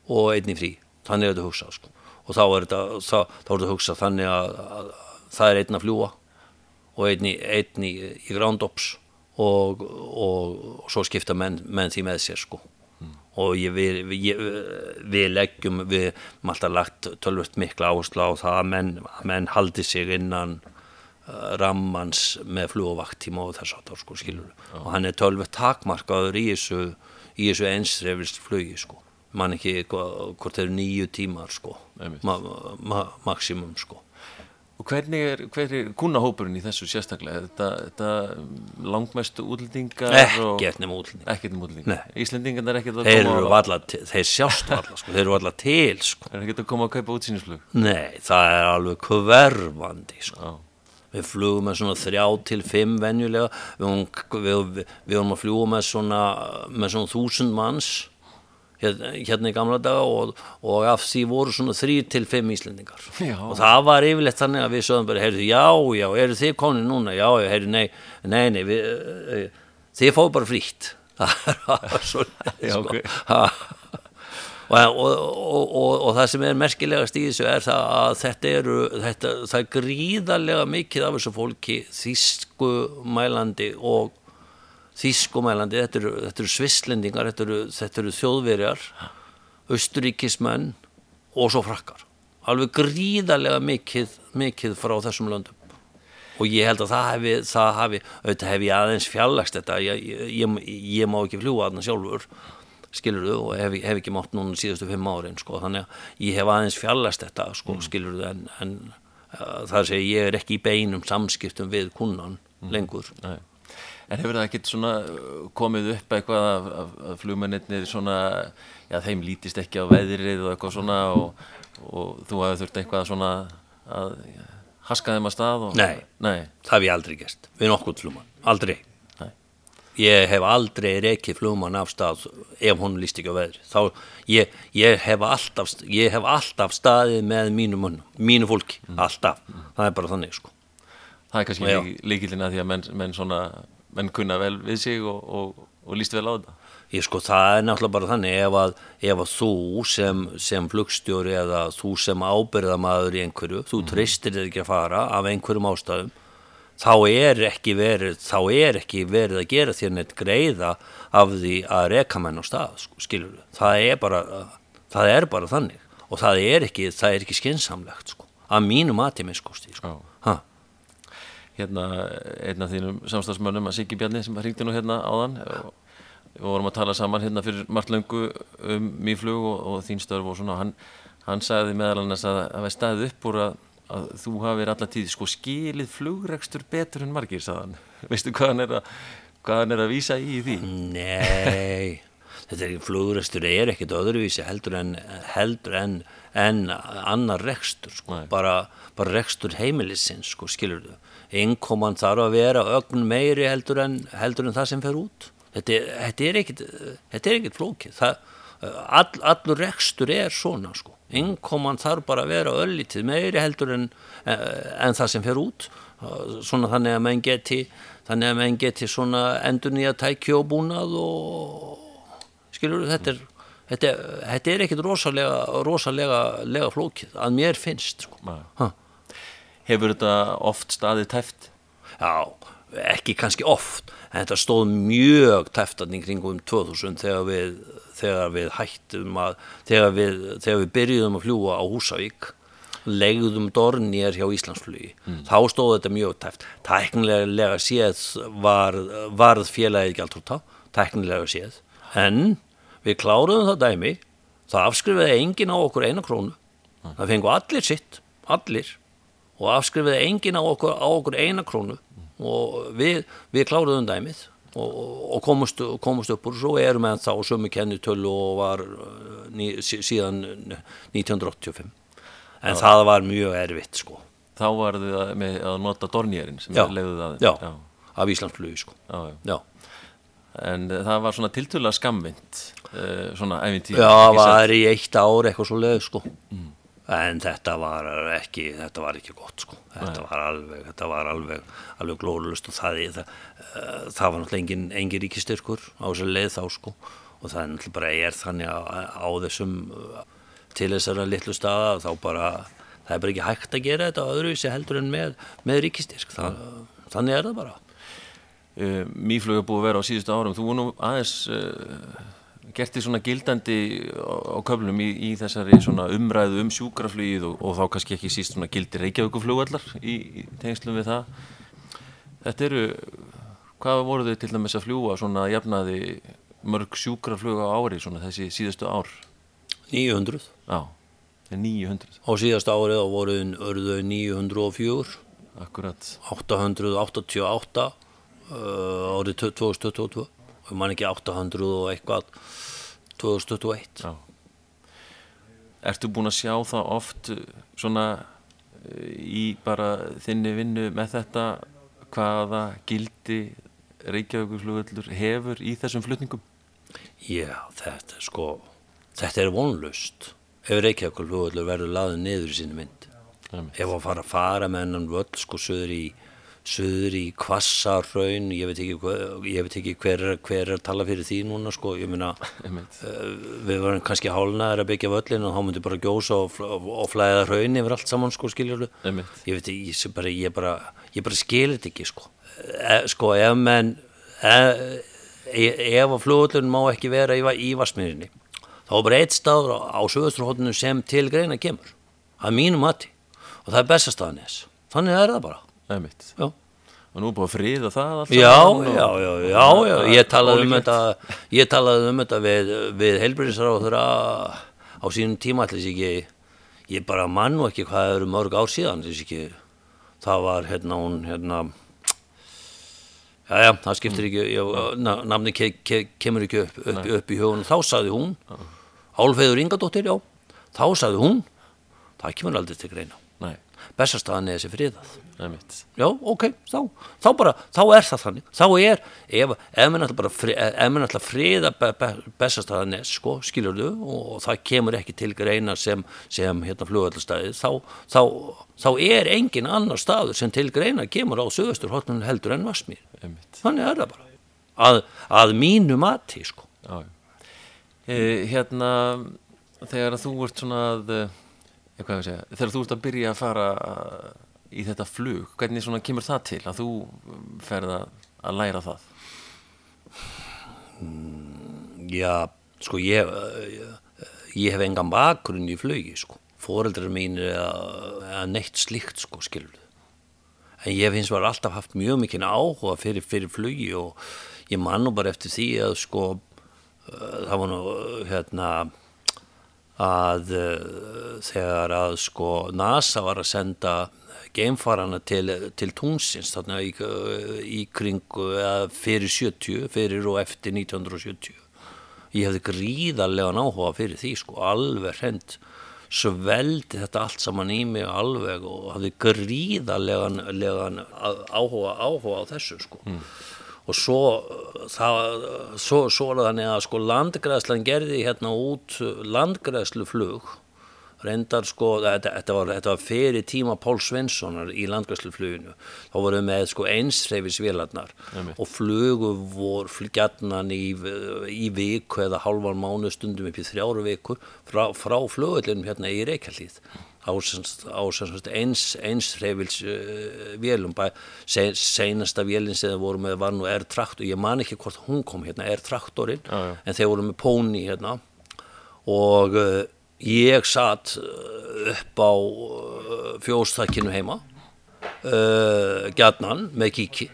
og einn í frí þannig er þetta hugsað sko. og þá er þetta, þá, þá er þetta hugsað þannig að, að það er einn að fljúa og einn í, einn í, í ground-ops og, og, og svo skipta menn, menn því með sér sko. Og ég, við, við, við leggjum við erum alltaf lagt tölvöld mikla áherslu á það að menn, að menn haldi sig innan uh, rammans með flugvaktíma og þess að það sko skilur og hann er tölvöld takmarkaður í þessu í þessu einsreifist flugi sko mann ekki hva- hvort þeir eru nýju tímar sko ma, ma, maximum sko Og hvernig er, hver er kunnahópurinn í þessu sérstaklega? Þetta, þetta langmestu útlendingar og... ekkert nema útlending Ekkert um útlendingar? Nei. Íslendingarnir er ekkert að þeir koma eru að... valla, þeir sjást valla sko, þeir eru valla til sko Er ekkert að koma að kaupa útsýnisflug? nei, það er alveg hverfandi sko Já. Við flugum með svona þrjá til fimm venjulega, við vorum að fljúa með svona, með svona þúsund manns hérna, í gamla daga og, og af því voru svona þrý til fimm Íslendingar. Já. Og það var yfirleitt þannig að við sögum bara, heyrðu, já, já, eru þið komin núna? Já, heyrðu, nei, nei, nei, við, uh, þið fóðu bara frítt. Það var svo leið, Já, sko. ok. Ha. Og, og, og, og, og það sem er merkilegast í þessu er það að þetta eru, þetta, það er gríðarlega mikið af þessu fólki þýskumælandi og þýskumælandi, þetta eru, þetta eru svislendingar, þetta eru, þetta eru þjóðverjar, austuríkismenn og svo frakkar. Alveg gríðarlega mikið, mikið frá þessum löndum. Og ég held að það hefi, það hafi, auðvitað hef ég aðeins fjallagst þetta, ég, ég, ég, ég má ekki fljúa þarna sjálfur, skilur þú, og hef, hef ekki mátt núna síðustu fimm árin, sko, þannig að ég hef aðeins fjallast þetta, sko, skilur þú, en, en uh, það segir ég er ekki í beinum samskiptum við kunnan lengur. Nei. En hefur það ekkert svona uh, komið upp eitthvað að, að, að flugmennir svona, já þeim lítist ekki á veðrið og eitthvað svona og, og þú hefur þurft eitthvað svona að haska þeim að stað og... Nei. Nei. Það hef ég aldrei gert, við nokkuð flugmann, aldrei. Nei. Ég hef aldrei reikið flugmann af stað ef hún líst ekki á veðri. Þá, ég, ég, hef alltaf, ég hef alltaf staðið með mínu munum, mínu fólki, alltaf. Það er bara þannig, sko. Það er kannski Já. lík, líkillina því að menn, menn svona, menn kunna vel við sig og, og, og líst vel á þetta. Ég sko, það er náttúrulega bara þannig ef að, ef að þú sem, sem flugstjóri eða þú sem ábyrðamaður í einhverju, þú treystir þér ekki að fara af einhverjum ástæðum, þá er ekki verið, þá er ekki verið að gera þér neitt greiða af því að reka menn á stað, sko, skilur við. Það er bara, það er bara þannig og það er ekki, það er ekki skinsamlegt, sko, að mínu mati minn, sko, sko. Hérna, einn af þínum samstagsmönnum að Siggi Bjarni sem hringdi nú hérna áðan. Og við vorum að tala saman hérna fyrir margt löngu um mýflug og, og þín störf og svona. Hann, hann sagði meðal annars að það var staðið upp úr að, að þú hafið allar tíð sko skilið flugrekstur betur en margir sagðan, veistu hvað hann er að hvað hann er að vísa í því? Nei, þetta er flugrestur er ekkit öðruvísi heldur en, heldur en, en annar rekstur, sko, bara, bara rekstur heimilisins, sko, skilur þú. Innkoman þarf að vera ögn meiri heldur en, heldur en það sem fer út. Þetta, þetta er er ekkit flókið. All, allur rekstur er svona, sko. Innkoman þarf bara að vera öllítið meiri heldur en, en það sem fer út. Svona þannig að menn geti, þannig að menn geti svona endur nýja tæki og búnað og skilur þetta er, þetta, þetta er ekkit rosalega, rosalega lega flókið að mér finnst, sko. Hefur þetta oft staðið tæft? Já, ekki kannski oft, en þetta stóð mjög teftan í kringum 2000 þegar við, þegar við hættum að, þegar við, þegar við byrjuðum að fljúa á Húsavík, legðum dornir hjá Íslandsflugi. Þá stóð þetta mjög teft. Tæknilega séð var, varð félagið alltaf tæknilega séð. En við kláruðum það dæmi, það afskrifaði enginn á okkur eina krónu. Það fengu allir sitt, allir og afskrifaði enginn á okkur, á okkur eina krónu. Og við, við kláruðum dæmið og, og komust, komust upp úr svo erum við þá sömu kennitölu og var uh, ný, sí- síðan 1985 en það var mjög erfitt sko. Þá var þið að, með að nota dornýjarinn sem já, leiðuð að já, af Íslandsflugi sko. Já, já. já, En eh, það var svona tiltölulega skamvind uh, svona æfintýr já var í eitt ár eitthvað svo leið sko en þetta var ekki þetta var ekki gott sko. Þetta var alveg, þetta var alveg, alveg glóðlust og það, það, uh, það var náttúrulega engin, engin ríkistyrkur á þessu leið þá sko. Og það er náttúrulega bara er þannig á, á þessum til þessara litlu staða þá bara það er bara ekki hægt að gera þetta öðruvísi heldur en með, með ríkistyrk það, þannig er það bara. Uh, Mýflug er búið að vera á síðustu árum. Þú voru nú aðeins uh, gert því svona gildandi á, köflum í, í þessari svona umræðu um sjúkraflugið og, og þá kannski ekki síst svona gildi reykjavíkuflugvallar í, í tengslum við það? Þetta eru hvað voru þau til dæmis að fljúa svona jafnaði mörg sjúkraflug á ári svona þessi síðustu ár? 900 Já, það er 900 á síðasta árið á voruðin örðu 904 Akkurat. 888 uh, árið 2022 og man ekki 800 og eitthvað 2021 Já. Ertu búin að sjá það oft uh, svona uh, í bara þinni vinnu með þetta hvaða gildi Reykjavíkusflugvöllur hefur í þessum flutningum? Já, þetta er sko þetta er vonlust ef Reykjavíkusflugvöllur verður laðið niður í sínu mynd. Ef að fara að fara með hennan völl sko söður í söður í kvassarraun ég veit ekki, ég veit ekki hver, er- hver er að tala fyrir því núna sko. Ég meina uh, við varum kannski hálnaðir að byggja völlin og þá myndi bara gjósa og, og flæða raun yfir allt saman sko Einmitt. ég veit ég, bara, ég bara ég bara skil þetta ekki sko. E, sko ef menn e, e, ef að flugullun má ekki vera í, í Vassmýrinni þá er bara eitt staður á, á sögusturhóttinu sem til greina kemur að mínu mati. Og það er bestastaðanis þannig er það bara Einmitt. já, Og nú er búið að friða það allt já, já, já, já, já. ég talaði um þetta ég talaði um þetta við, við heilbyrðisar á sínum tíma allir ekki ég bara mann nú ekki hvað eru mörg ár síðan ekki það var hérna hún hérna já, já, það skiptir ekki ég, na, namni ke, ke, kemur ekki upp, upp, upp í hugun þá sagði hún Álfeyður Ingadóttir, já. Þá sagði hún það kemur aldrei til greina. Nei, Bessastaðan er þessi einmitt. Já, ok, þá, þá bara þá er það þannig, þá er ef, ef menn ætla bara fri, ef menn ætla að friða be, be, bestastaðanes, sko, skilur du og það kemur ekki til greina sem, sem hérna flugvallastæði þá, þá, þá er engin annar staður sem til greina kemur á sögustur hotnun heldur en Einmitt. þannig er það bara. Að, að mínu mati, sko. Já. E, hérna, þegar þú ert svona að, eh, hvað ég að segja, þegar þú ert að byrja að fara í þetta flug, hvernig svona kemur það til að þú ferð að, að læra það? Já, sko ég, ég, ég hef engan bakgrunn í flugi, sko. Fóreldrar mín eða, eða neitt slíkt, sko, skilur En ég hef hins vegar alltaf haft mjög mikinn áhuga fyrir, fyrir flugi og ég man nú bara eftir því að, sko, uh, það var nú, uh, hérna, að uh, þegar að, sko, NASA var að senda geimfarana til, til tungsins þarna í, í kringu eða fyrir 70, fyrir og eftir 1970 ég hefði gríðarlegan áhuga fyrir því sko, alveg hreint sveldi þetta allt saman í mig alveg og hafði gríðarlegan legan áhuga, áhuga á þessu sko og svo það, svo, svo er þannig að sko landgræðslan gerði hérna út landgræðsluflug. Reyndar sko, þetta, þetta, var, þetta var fyrir tíma Pál Svenssonar í landgræslufluginu þá voru við með sko einsreifisvélarnar og flugu voru gjarnan í, í viku eða halvan mánu stundum upp í þrjáru vikur frá, frá flugullinum hérna í Reykjavíð á, á eins, einsreifils uh, vélum. Bæ, se, seinasta vélinn sem þeir voru með var nú R-traktor, ég man ekki hvort hún kom hérna R-traktorinn, en þeir voru með póni hérna. Og uh, ég satt upp á fjóstakkinu heima uh, gjarnan með kíki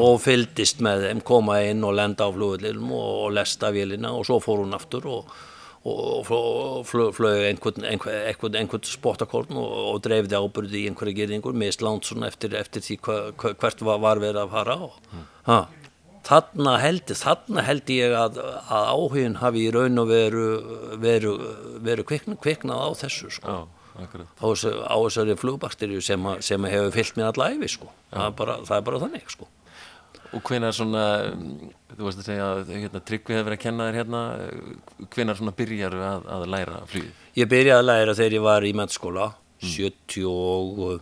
og fylgdist með þeim koma inn og lenda á flugullinum og lesta vélina og svo fór hún aftur og, og, og flög einhvern, einhvern, einhvern, einhvern spottakorn og, og dreifði ábyrði í einhverja gerðingur mislánt svona eftir, eftir því hva, hvert var, var verið að fara og ha þarna held, þarna held ég að, að áhugin hafi í raun og veru, veru, veru kvikna, kviknað á þessu sko. Já, á, á þessari flugbakterju sem, sem hefur fyllt mér alla æfi sko. það, er bara, það er bara þannig sko. Og hvenar svona, um, þú veist að segja að hérna, Tryggvi hefur verið að kenna þér hérna, hvenar svona byrjar að, að læra flugið? ég byrjaði að læra þegar ég var í mennskóla 70 og uh,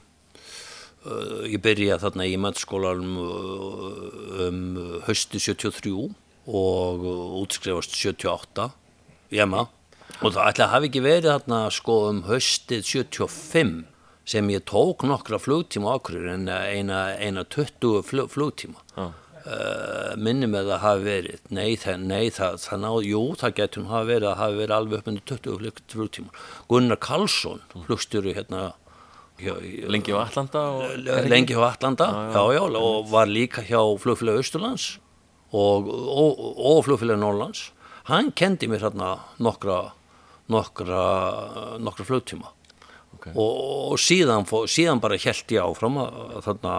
ég byrjaði þarna í mennskólanum uh, um höstu 73 og útskrifast 78 hjemma og það ætla að hafi ekki verið þarna sko um höstið 75 sem ég tók nokkra flugtíma okkur en eina, eina 20 flug, flugtíma Já. Uh, minni með það hafi verið. Nei, það, nei, það, það náð, jú, það getur hafi verið að hafi verið alveg upp undir 20 flug, flugtíma Gunnar Karlsson, flugstjóri hérna hjá, lengi á Atlanta og, lengi hjá Atlanta. Já, já, og var líka hjá flugfélag Östurlands og, og, og flugfélag Norrlands hann kendi mér hérna nokkra nokkra, nokkra flugtíma. Ok. og, síðan, síðan bara held ég áfram að þarna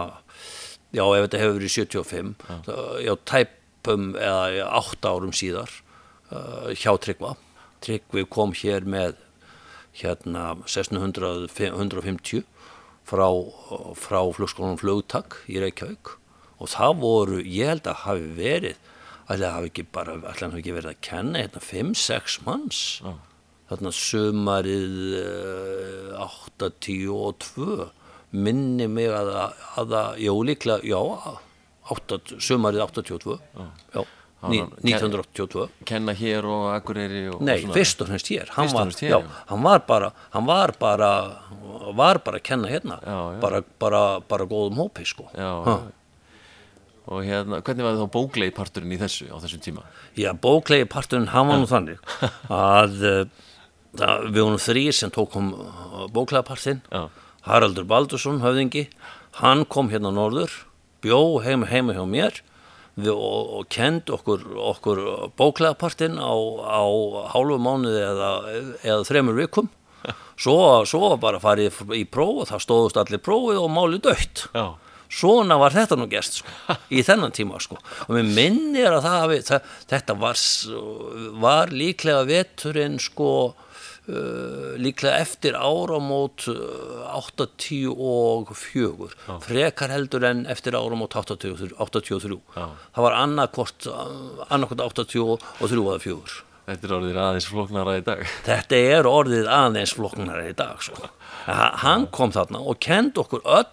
já, ef þetta hefur verið 75 já, já tæpum eða átta árum síðar uh, hjá Tryggva. Tryggvi kom hér með hérna 1650 frá, frá flugskólanum flugtak í Reykjavík. Og það voru, ég held að hafi verið að það hafi ekki bara, allan hafi ekki verið að kenna hérna 5-6 manns. Já. þarna sumarið uh, 82 minni mig að að það, já líklega, já 8, sumarið 82 já, ní, var- 1982 kenna hér og Akureyri og, Nei, og svona. fyrst og fremst hér hann og var, hér, já, hann var bara hann var bara var bara að kenna hérna Já, já. Bara, bara, bara góðum hópi sko já, Ha. já. og hérna, hvernig var það þá bóklegi parturinn í þessu á þessum tíma Já, bóklegi parturinn, hann var nú þannig að uh, það, við vorum þrýr sem tókum bóklega partinn Já. Haraldur Baldursson, höfðingi hann kom hérna norður bjó heima, heima hjá mér við, og, og kend okkur, okkur bóklega partinn á, á hálfu mánuði eða, eða þremur vikum. Svo, svo bara farið í próf og það stóðust allir prófið og málið dött. Já, svona var þetta nú gerst sko, í þennan tíma sko. og mér minnir að það, það þetta var, var líklega veturinn sko uh, líklega eftir áramót uh, 84 frekar heldur en eftir áramót 83, 83. Já. það var annarkvort annarkvort 83 eða 4 þetta er orðið aðeins flóknara í dag Þetta er orðið aðeins flokknara í dag sko. Ha- Hann kom þarna og kend okkur öll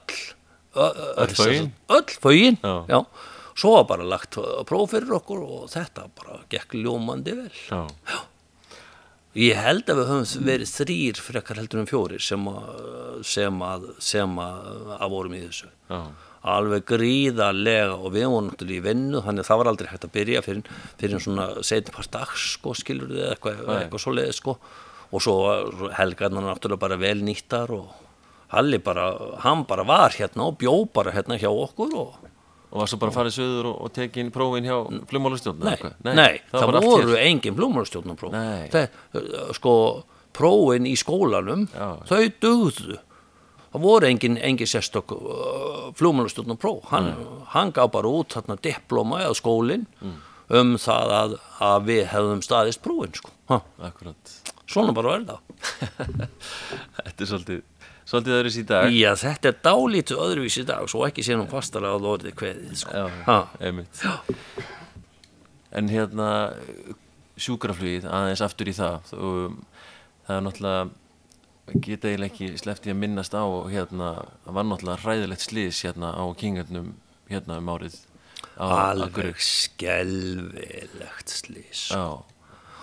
Öll fögin? Öll fögin, Já. já. Svo var bara lagt próf fyrir okkur og þetta bara gekk ljómandi vel. já, Ég held að við höfum verið þrýr frekar heldur en fjórir sem að, sem að, sem að, vorum í þessu. já, Alveg gríðarlega og við vorum náttúrulega í vinnu þannig að það var aldrei hægt að byrja fyrir, fyrir svona setjum par dags sko skilur þið eitthvað, eitthvað svo leiði sko. Og svo var helgarnar náttúrulega bara vel nýttar og Halli bara, hann bara var hérna og bjó bara hérna hjá okkur og og var svo bara farið söður og, og tekin prófin hjá flugmálastjórn Nei, nei, það, bara allt voru hér. engin blómarstjórnarpróf Nei. það, uh, sko, prófin í skólanum Já. þau dugðu það voru engin, engin sérstök uh, flugmálastjórnarpróf hann, hann gaf bara út þarna diploma eða skólin Mm. um það að, að við hefðum staðist prófin sko. ha, akkurat svona bara verða þetta er svolítið, svolítið öðru í dag. Já, þetta er dálítið öðruvís í dag svo ekki sé nú fastalega að orðið kveðið sko. já, einmitt. En hérna sjúkraflugið, aðeins aftur í það og það er náttúrulega geta eiginlega ekki sleppti að minnast á hérna, það var náttúrulega hræðilegt slís hérna á kingarnum hérna um árið á alveg skelvilegt slís já,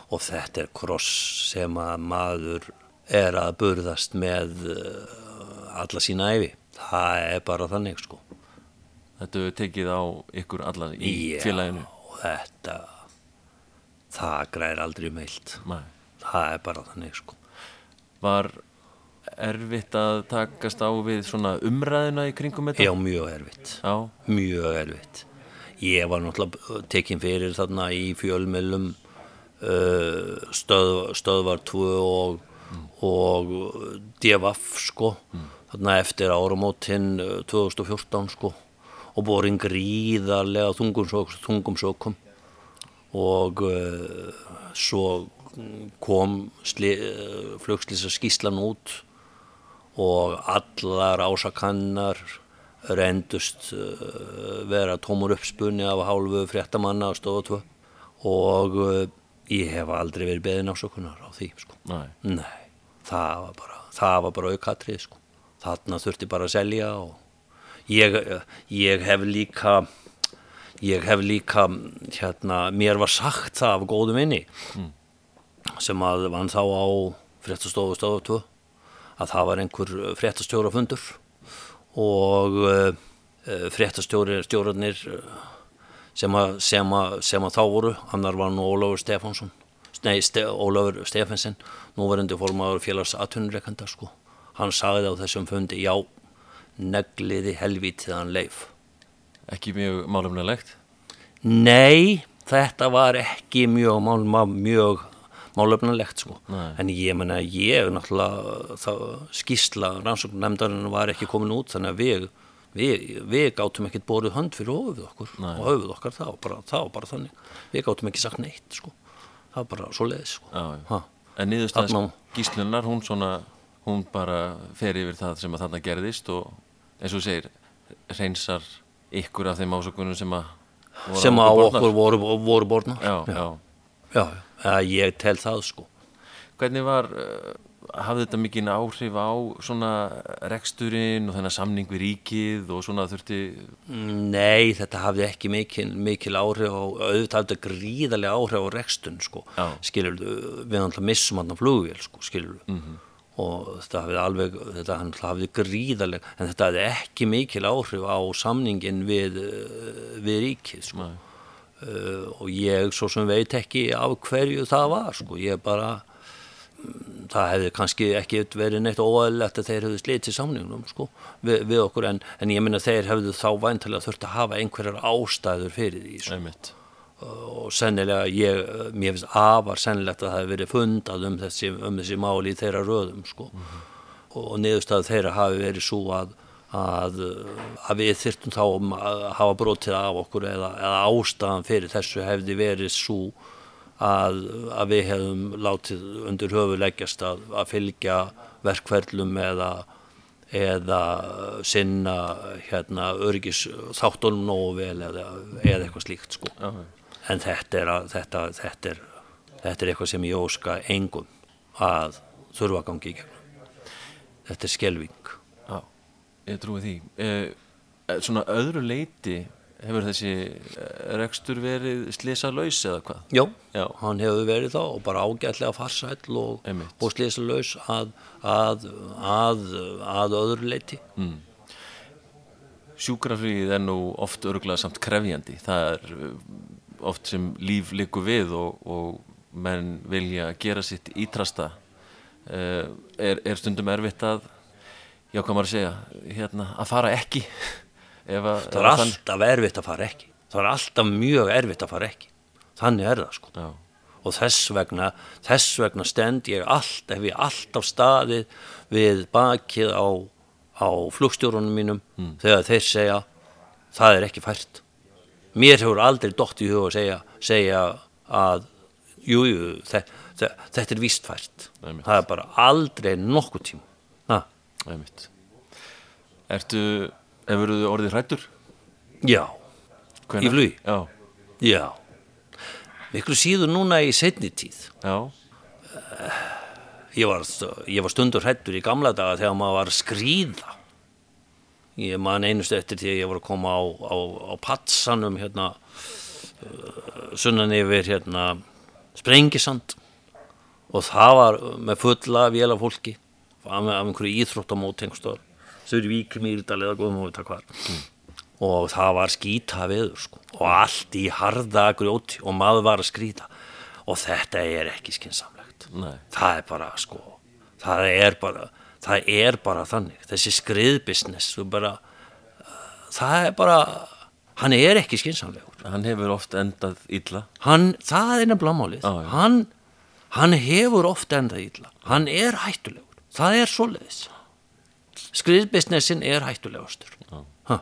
og þetta er kross sem að maður er að burðast með uh, alla sína æfi það er bara þannig sko. Þetta hefur tekið á ykkur alla í Já, félaginu? og þetta það græðir aldrei heilt Nei. það er bara þannig sko. Var erfitt að takast á við svona umræðina í kringum þetta? Já, mjög erfitt. Já, mjög erfitt. Ég var náttúrulega tekinn fyrir þarna í fjölmjölum uh, stöð, stöðvar 2 og, og DFF sko. Þarna eftir áramótin uh, 2014 sko. Og borin gríðarlega þungum, sök, þungum sökum. Og uh, svo kom uh, flugslýsa skíslan út. Og allar ásakannar reyndust uh, vera tómur uppspunni af hálfu fréttamanna stofu 2 og uh, ég hef aldrei verið beðin ásökunar á því sko. nei, Nei, það var bara, það var bara aukatrið sko. Þarna þurfti bara að selja og ég, ég hef líka, ég hef líka, hérna, mér var sagt það af góðum inni sem að vann þá á fréttastofu stofu 2 að það var einhver fréttastjórafundur og uh, fréttastjórarnir sem, að- sem, að- sem að þá voru, annar var nú Ólafur Stefánsson, nei, Ste, Ólafur Stefánsen, nú var endur formaður félags atvinnureikanda, sko. Hann sagði á þessum fundi, já, negliði helvítiðan leif. Ekki mjög málumnulegt. Nei, þetta var ekki mjög, mál, mál, mjög málefnilegt sko. Nei. En ég menna, ég náttúrulega, það skýrsla rannsóknarnefndarinn var ekki komin út, þannig að við, við, við gátum ekkert borið hönd fyrir höfuð okkur Nei. og höfuð okkar, það var bara, bara þannig. Við gátum ekki sagt neitt sko. Það var bara svo leiðis sko. En niðurstaðan Þarna- gíslunar, hún svona, hún bara fer yfir það sem að þarna gerðist og eins og segir, reynsar ykkur af þeim ásökunum sem að Sem á okkur voru, voru borna. Já, já. já, ég tel það sko. Hvernig var, uh, hafði þetta mikinn áhrif á svona reksturinn og þennan samning við ríkið og svona þurfti, Nei, þetta hafði ekki mikil, mikil áhrif á, auðvitað hafði þetta gríðarlega áhrif á rekstun, sko, skilur við náttúrulega missum hann flugvél, sko, skilur Mhm. -hmm. og þetta hafði alveg, þetta hafði gríðarlega, en þetta hafði ekki mikil áhrif á samningin við, eh, við ríkið, sko, Nei. uh, og ég svo sem veit ekki af hverju það var, sko, ég bara, mm, það hefði kannski ekki verið neitt óæðilegt að þeir hefðu slitið samningnum sko, við, við okkur en, en ég minna þeir hefðu þá væntalega þurft að hafa einhverjar ástæður fyrir því sko. og sennilega ég, mér finnst afar sennilegt að það hefði verið fundað um þessi, um þessi máli í þeirra röðum sko. og niðurstað þeirra hafi verið svo að, að, að við þyrftum þá að hafa brotið af okkur eða, eða ástæðan fyrir þessu hefði verið svo að, að við hefðum látið undir höfu leggjast að, að fylgja verkferlum eða, eða sinna hérna, öryggis þáttunum nógu vel eða, eða eitthvað slíkt sko. En þetta er, að, þetta, þetta, er, þetta er eitthvað sem ég óska engum að þurfa að gangi í gegnum. Þetta er skelving. Já, ég trúi því. Eh, svona öðru leiti hefur þessi eh, rekstur verið slisalaus eða hvað? Já, Já. hann hefur verið þá og bara ágætlega farsæll og, og slísalaus að, að, að, að öðru leiti. Mm. Sjúkraflugið er nú oft örgulega samt krefjandi. Það er uh, oft sem líf liggur við og, og menn vilja gera sitt ítrasta. Uh, er, er stundum erfitt að, já hvað maður að segja, hérna, að fara ekki? Ef að, Það er alltaf erfitt að fara ekki. Það er alltaf mjög erfitt að fara ekki. Þannig er það sko. Já, og þess vegna, þess vegna stend ég alltaf, hef ég alltaf staðið við bakið á, á flugstjórunum mínum þegar þeir segja það er ekki fært mér hefur aldrei dótt í hug að segja, segja að jú, jú, þe þe þetta er víst fært Einmitt. það er bara aldrei nokkuð tím ha, einmitt. Ertu, hefur þú orðið hrættur? já, Hvenær? Í flugi? Já, já. Miklu síður núna í setni tíð. Já, ég var, ég var stundur hrættur í gamla daga þegar maður var skrýða ég man einustu eftir því að ég var að koma á, á, á patsanum hérna uh, sunnan yfir hérna sprengisand. Og það var með fulla vél af af, einhverju íþróttamót einhverstöðar þau eru vík mýrdal eða góðum og vita hvað. Og það var skýta viður sko. og allt í harða grjóti og maður var að skrýta. Og þetta er ekki skinsamlegt nei, það er bara sko það er bara, það er bara þannig. Þessi bara, uh, það er bara hann er ekki skinsamlegur hann hefur oft endað illa. hann, það er nefnilega málið. Já. hann, hann hefur ofta endað illa. Hann er hættulegur, það er svoleiðis skriðbusinessin er hættulegustur ha.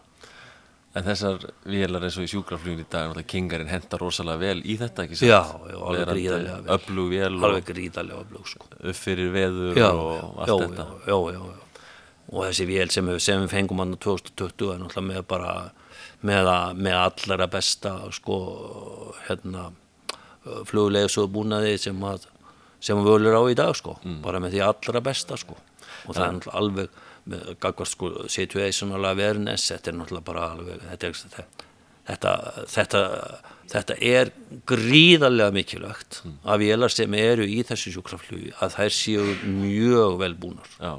En þessar vélar eins og í sjúkraflugun í dag, kingarinn henda rosalega vel í þetta, ekki já, já, alveg gríðarlega vel. Öflug og alveg gríðarlega öflug sko. upp fyrir veður já, og allt já, þetta. já, já, já, og þessi vél sem við, fengum hann 2020 er náttúrulega með bara með, að, með allara besta sko hérna flugleðsöðu búnaði sem að sem við völur á í dag sko. Bara með því allra besta sko. Og það er alveg gagvart sko situational awareness þetta er náttúrulega bara alveg þetta, þetta, þetta, þetta er gríðarlega mikilvægt að vélar sem eru í þessu sjúkraflugi að þær séu mjög vel búnar. Já,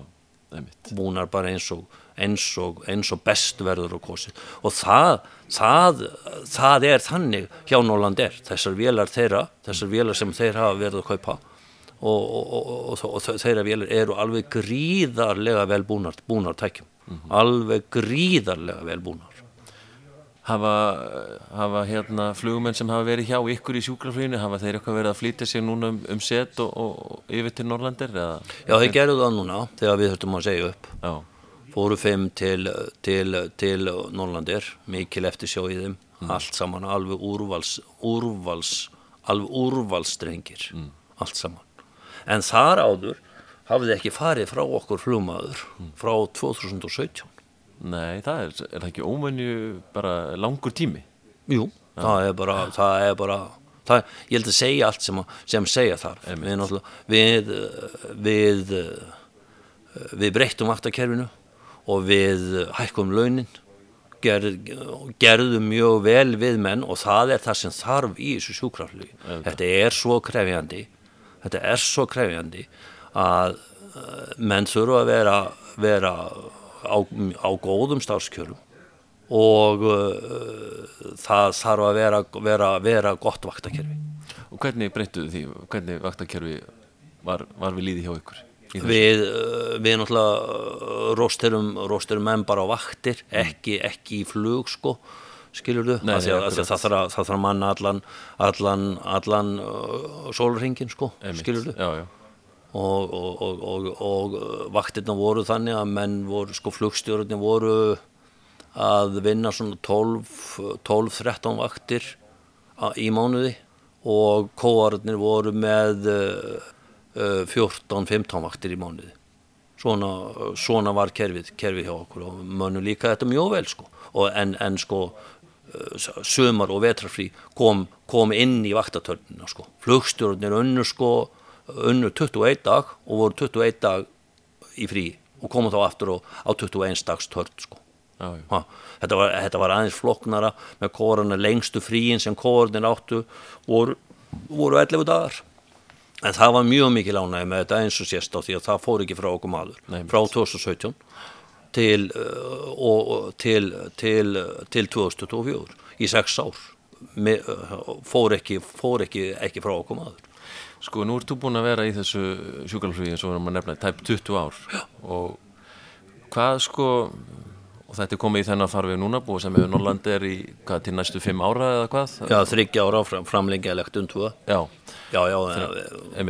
búnar bara eins og, eins og, eins og best verður og kosið og það, það, það er þannig hjá Norland er þessar vélar þeirra, þessar vélar sem þeir hafa verið að kaupa og, og, og, og þeirra vélar eru alveg gríðarlega vel búnar, búnar tækjum, alveg gríðarlega vel búnar. Hafa, hafa hérna flugumenn sem hafa verið hjá ykkur í sjúkrafluginu, hafa þeir eitthvað verið að flytja sig núna um, um set og, og, yfir til Norrlandir? Eða? Já, þeir gerðu það núna þegar við þurftum að segja upp. Já, fóru fimm til, til, til Norrlandir, mikil eftir sjóið þeim, allt saman alveg úrvals, úrvals alveg úrvalstrengir allt saman en þar áður hafið ekki farið frá okkur flugmaður frá 2017 nei, það er, er það ekki ómenju bara langur tími? Jú, það er bara, það er bara það, ég held að segja allt sem, sem segja þar við, við, við, við breyttum vaktakerfinu og við hækkum launin gerð, gerðum mjög vel við menn og það er það sem þarf í þessu sjúkraflugi. Þetta er svo krefjandi þetta er svo krefjandi að eh, menn þurfa að vera, vera á, á góðum starfskjörum og uh, það þarf að vera, vera, vera gott vaktakerfi Og hvernig breyttuðu því? Hvernig vaktakerfi var, var við líði hjá ykkur? við, uh, við náttúrulega rósterum, rósterum menn bara á vaktir ekki, ekki í flug sko skilur að það þarf að, að manna allan allan, allan uh, sólringin sko, skilur já, og, og, og, og, og uh, vaktirna voru þannig að menn voru, sko flugstjórnir voru að vinna svona 12 12-13 vaktir í mánuði og kóarnir voru með uh, uh, 14-15 vaktir í mánuði. Svona, svona var kerfið, kerfið hjá okkur og mönnum líka þetta mjög vel sko. Og en, en sko uh, sömar og vetrarfrí kom, kom inn í vaktatörnina sko. Flugstjórnir unnu sko unnu 21 dag og voru 21 dag í frí og komu þá aftur á, á 21 dags törn sko. Ha, þetta, var, þetta var aðeins floknara með kórarna lengstu fríin sem kórarnir áttu voru, voru 11 dagar. En það var mjög mikið lánaði með þetta eins og sést á því að það fór ekki frá okkur maður Nei, frá 2017 til, uh, og, til, til, til 2024 í sex ár. Me, uh, fór, ekki, fór ekki, ekki frá okkur maður. Sko, nú ert þú búin að vera í þessu sjúkralflugi eins og við erum að nefna, tæp 20 ár. Já. og hvað sko og þetta er komið í þennan farfið núna búið sem hefur Norrlandi er í hvað, til næstu 5 ára eða hvað? Já, þryggja ára fram, framlengjalegt um tvö. Já, Já, já,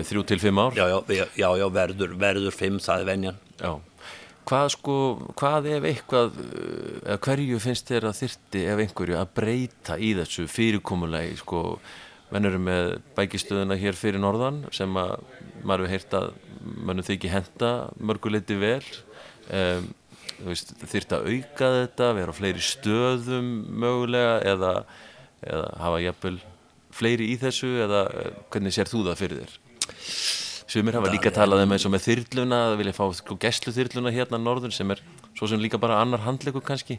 3 til 5 ár. Já, já, já, já verður, verður fimm, það er venjan. Já. Hvað sko, hvað ef eitthvað, uh, eða hverju finnst þér að þyrti ef einhverju að breyta í þessu fyrirkomulegi, sko, mennur með bækistöðuna hér fyrir norðan sem að maður hefur heyrt að mannum þykir henda mörguleiti vel, um, þyrti að auka þetta, vera á fleiri stöðum mögulega eða, eða hafa jafnvel fleiri í þessu eða eh, hvernig sér þú það fyrir þér? Sumir hafa líka talað um eins og með þyrluna að vilja fá sko, gæslu þyrluna hérna norður sem er svo sem líka bara annar handleikur kannski.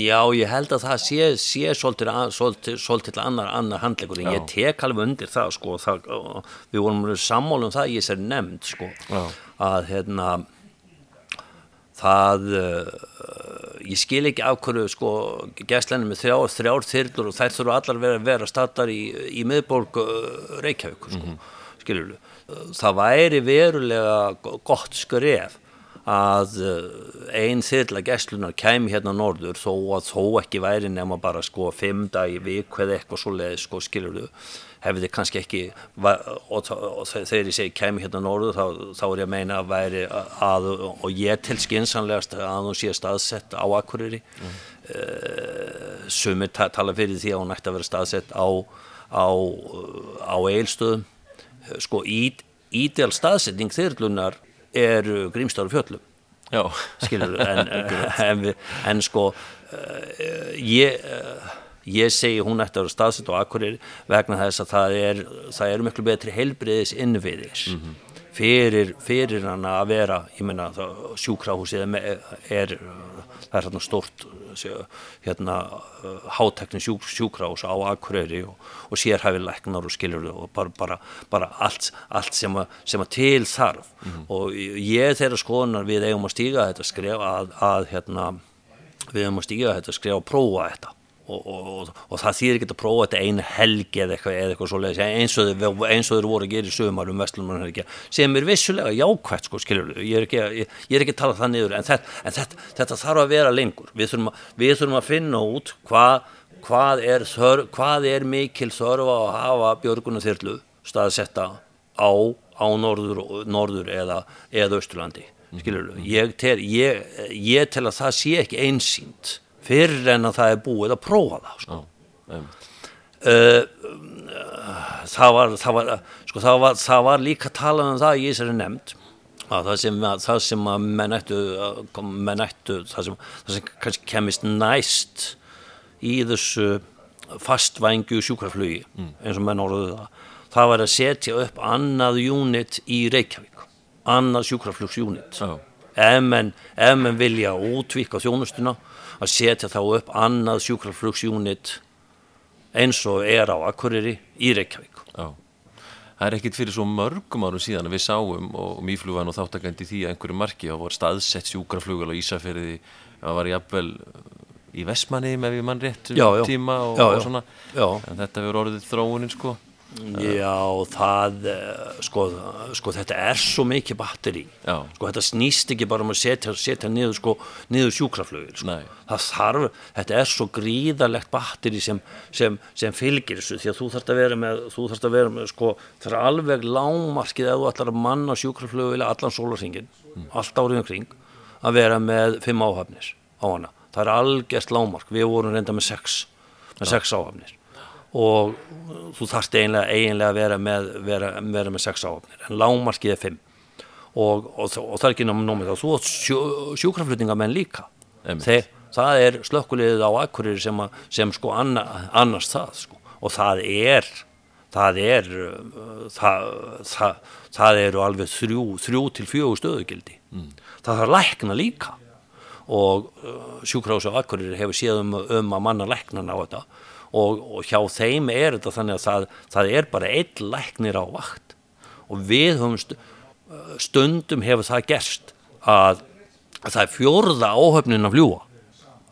Já, ég held að það sé, sé svolítið, að- svolítið, svolítið annar, annar handleikur en ég tek alveg undir það sko, það, við vorum sammála um það í þessari nefnd sko, Já. að hérna það uh, ég skil ekki af hverju sko gæslenni með þrjár, þrjár þyrlur og þær þurfa allar vera, vera stattar í, í miðborg uh, Reykjavík sko, mm -hmm. Það væri verulega gott skref að einn þyrla gæslunar kæmi hérna norður þó að þó ekki væri nema bara sko fimm dag í vik eða eitthvað svo leið sko skilur hefði kannski ekki og, þegar ég segi kæmi hérna norður þá, þá er ég að meina að væri að og ég til skinsanlegast að hún sé staðsett á Akureyri. Mm. sumir ta tala fyrir því að hún ætti að vera staðsett á á, á eilstöðum sko ít, ídel staðsetning þyrlunar er grímstáru fjöllum. Skilur en, en, við- en sko uh, ég ég segi hún ætti að vera staðsett á Akureyri vegna þess að það er það eru miklu betri heilbriðis innviðis fyrir, fyrir hann að vera það sjúkrahúsið er, er það er stórt hérna hátekni sjúk, sjúkrás á Akureyri og, og sérhæfi læknar og skilur og bara, bara, bara allt, allt sem, að, sem að til þarf mm. og ég þeirra skoðunar við eigum að stíga þetta skref að, að hérna, við eigum að stíga þetta skref og prófa þetta Og, og, og það þýðir ekki að prófa þetta einu helgi eða eitthvað, eitthvað svoleiðis eins og þeir, þeir voru að gera í sögumar um vestlunum sem er vissulega jákvæmt sko, skiljur, ég er ekki, ég, ég er ekki að tala það niður en, þetta, en þetta, þetta þarf að vera lengur. Við þurfum að, við þurfum að finna út hvað, hvað, er, þörf, hvað er mikil þörfa að hafa björguna þyrlu staðsetta á, á norður, norður eða, eða austurlandi skiljur, ég, ég, tel að það sé ekki einsýnt fyrir en að það er búið að prófa það sko. uh, það, var, það, var, sko, það, var, það var líka talað um það í þessari nefnd að það sem, að, það sem að menn ættu, menn ættu það, sem, það sem kannski kemist næst í þessu fastvængu sjúkraflugi mm. eins og menn orðuðu það það var að setja upp annað unit í Reykjavík annað sjúkraflugsjúnit oh. ef menn, menn vilja útvíka þjónustuna að setja þá upp annað sjúkraflugsjúnit eins og er á Akureyri í Reykjavík. Já. Það er ekkit fyrir svo mörgum árum síðan að við sáum og mýflugan og þáttakandi því að einhverju marki á voru staðsett sjúkraflugal á Ísafjörði, það var jafnvel í Vestmanni með við mann rétt já, já. tíma og, og svona, en þetta verður orðið þróunin sko. Já, það, eh, sko, sko, þetta er svo mikið batteri, Já. sko, þetta snýst ekki bara um að setja, setja niður, sko, niður sjúkraflögil, sko, Nei. það þarf, þetta er svo gríðarlegt batteri sem, sem, sem fylgir þessu, því að þú þarfst að vera með, þú þarfst að vera með, sko, það er alveg lámarkið ef þú ætlar að manna sjúkraflögil allan sólarsingin, mm. allt árið umkring, að vera með fimm áhafnir á hana, það er algjörst lámark, við vorum reynda með sex, með Já. sex áhafnir og þú þarfst eiginlega, eiginlega að vera með, vera, vera með sex áöfnir en lágmarkið er fimm. Og, og, og það er ekki námið þá þú átt sjú, sjúkraflutningamenn líka. Þeir, það er slökkulegið á akkurir sem, að, sem sko anna, annars það sko. og það er það er það, það, það eru alveg þrjú, þrjú til fjögur stöðugildi. Mm. það þarf lækna líka. Og uh, akkurir hefur séð um, um að manna læknan á þetta og, og hjá þeim er þetta þannig að það, það er bara einn læknir á vakt og við höfum stundum hefur það gerst að, að það er fjórða áhöfnin að fljúa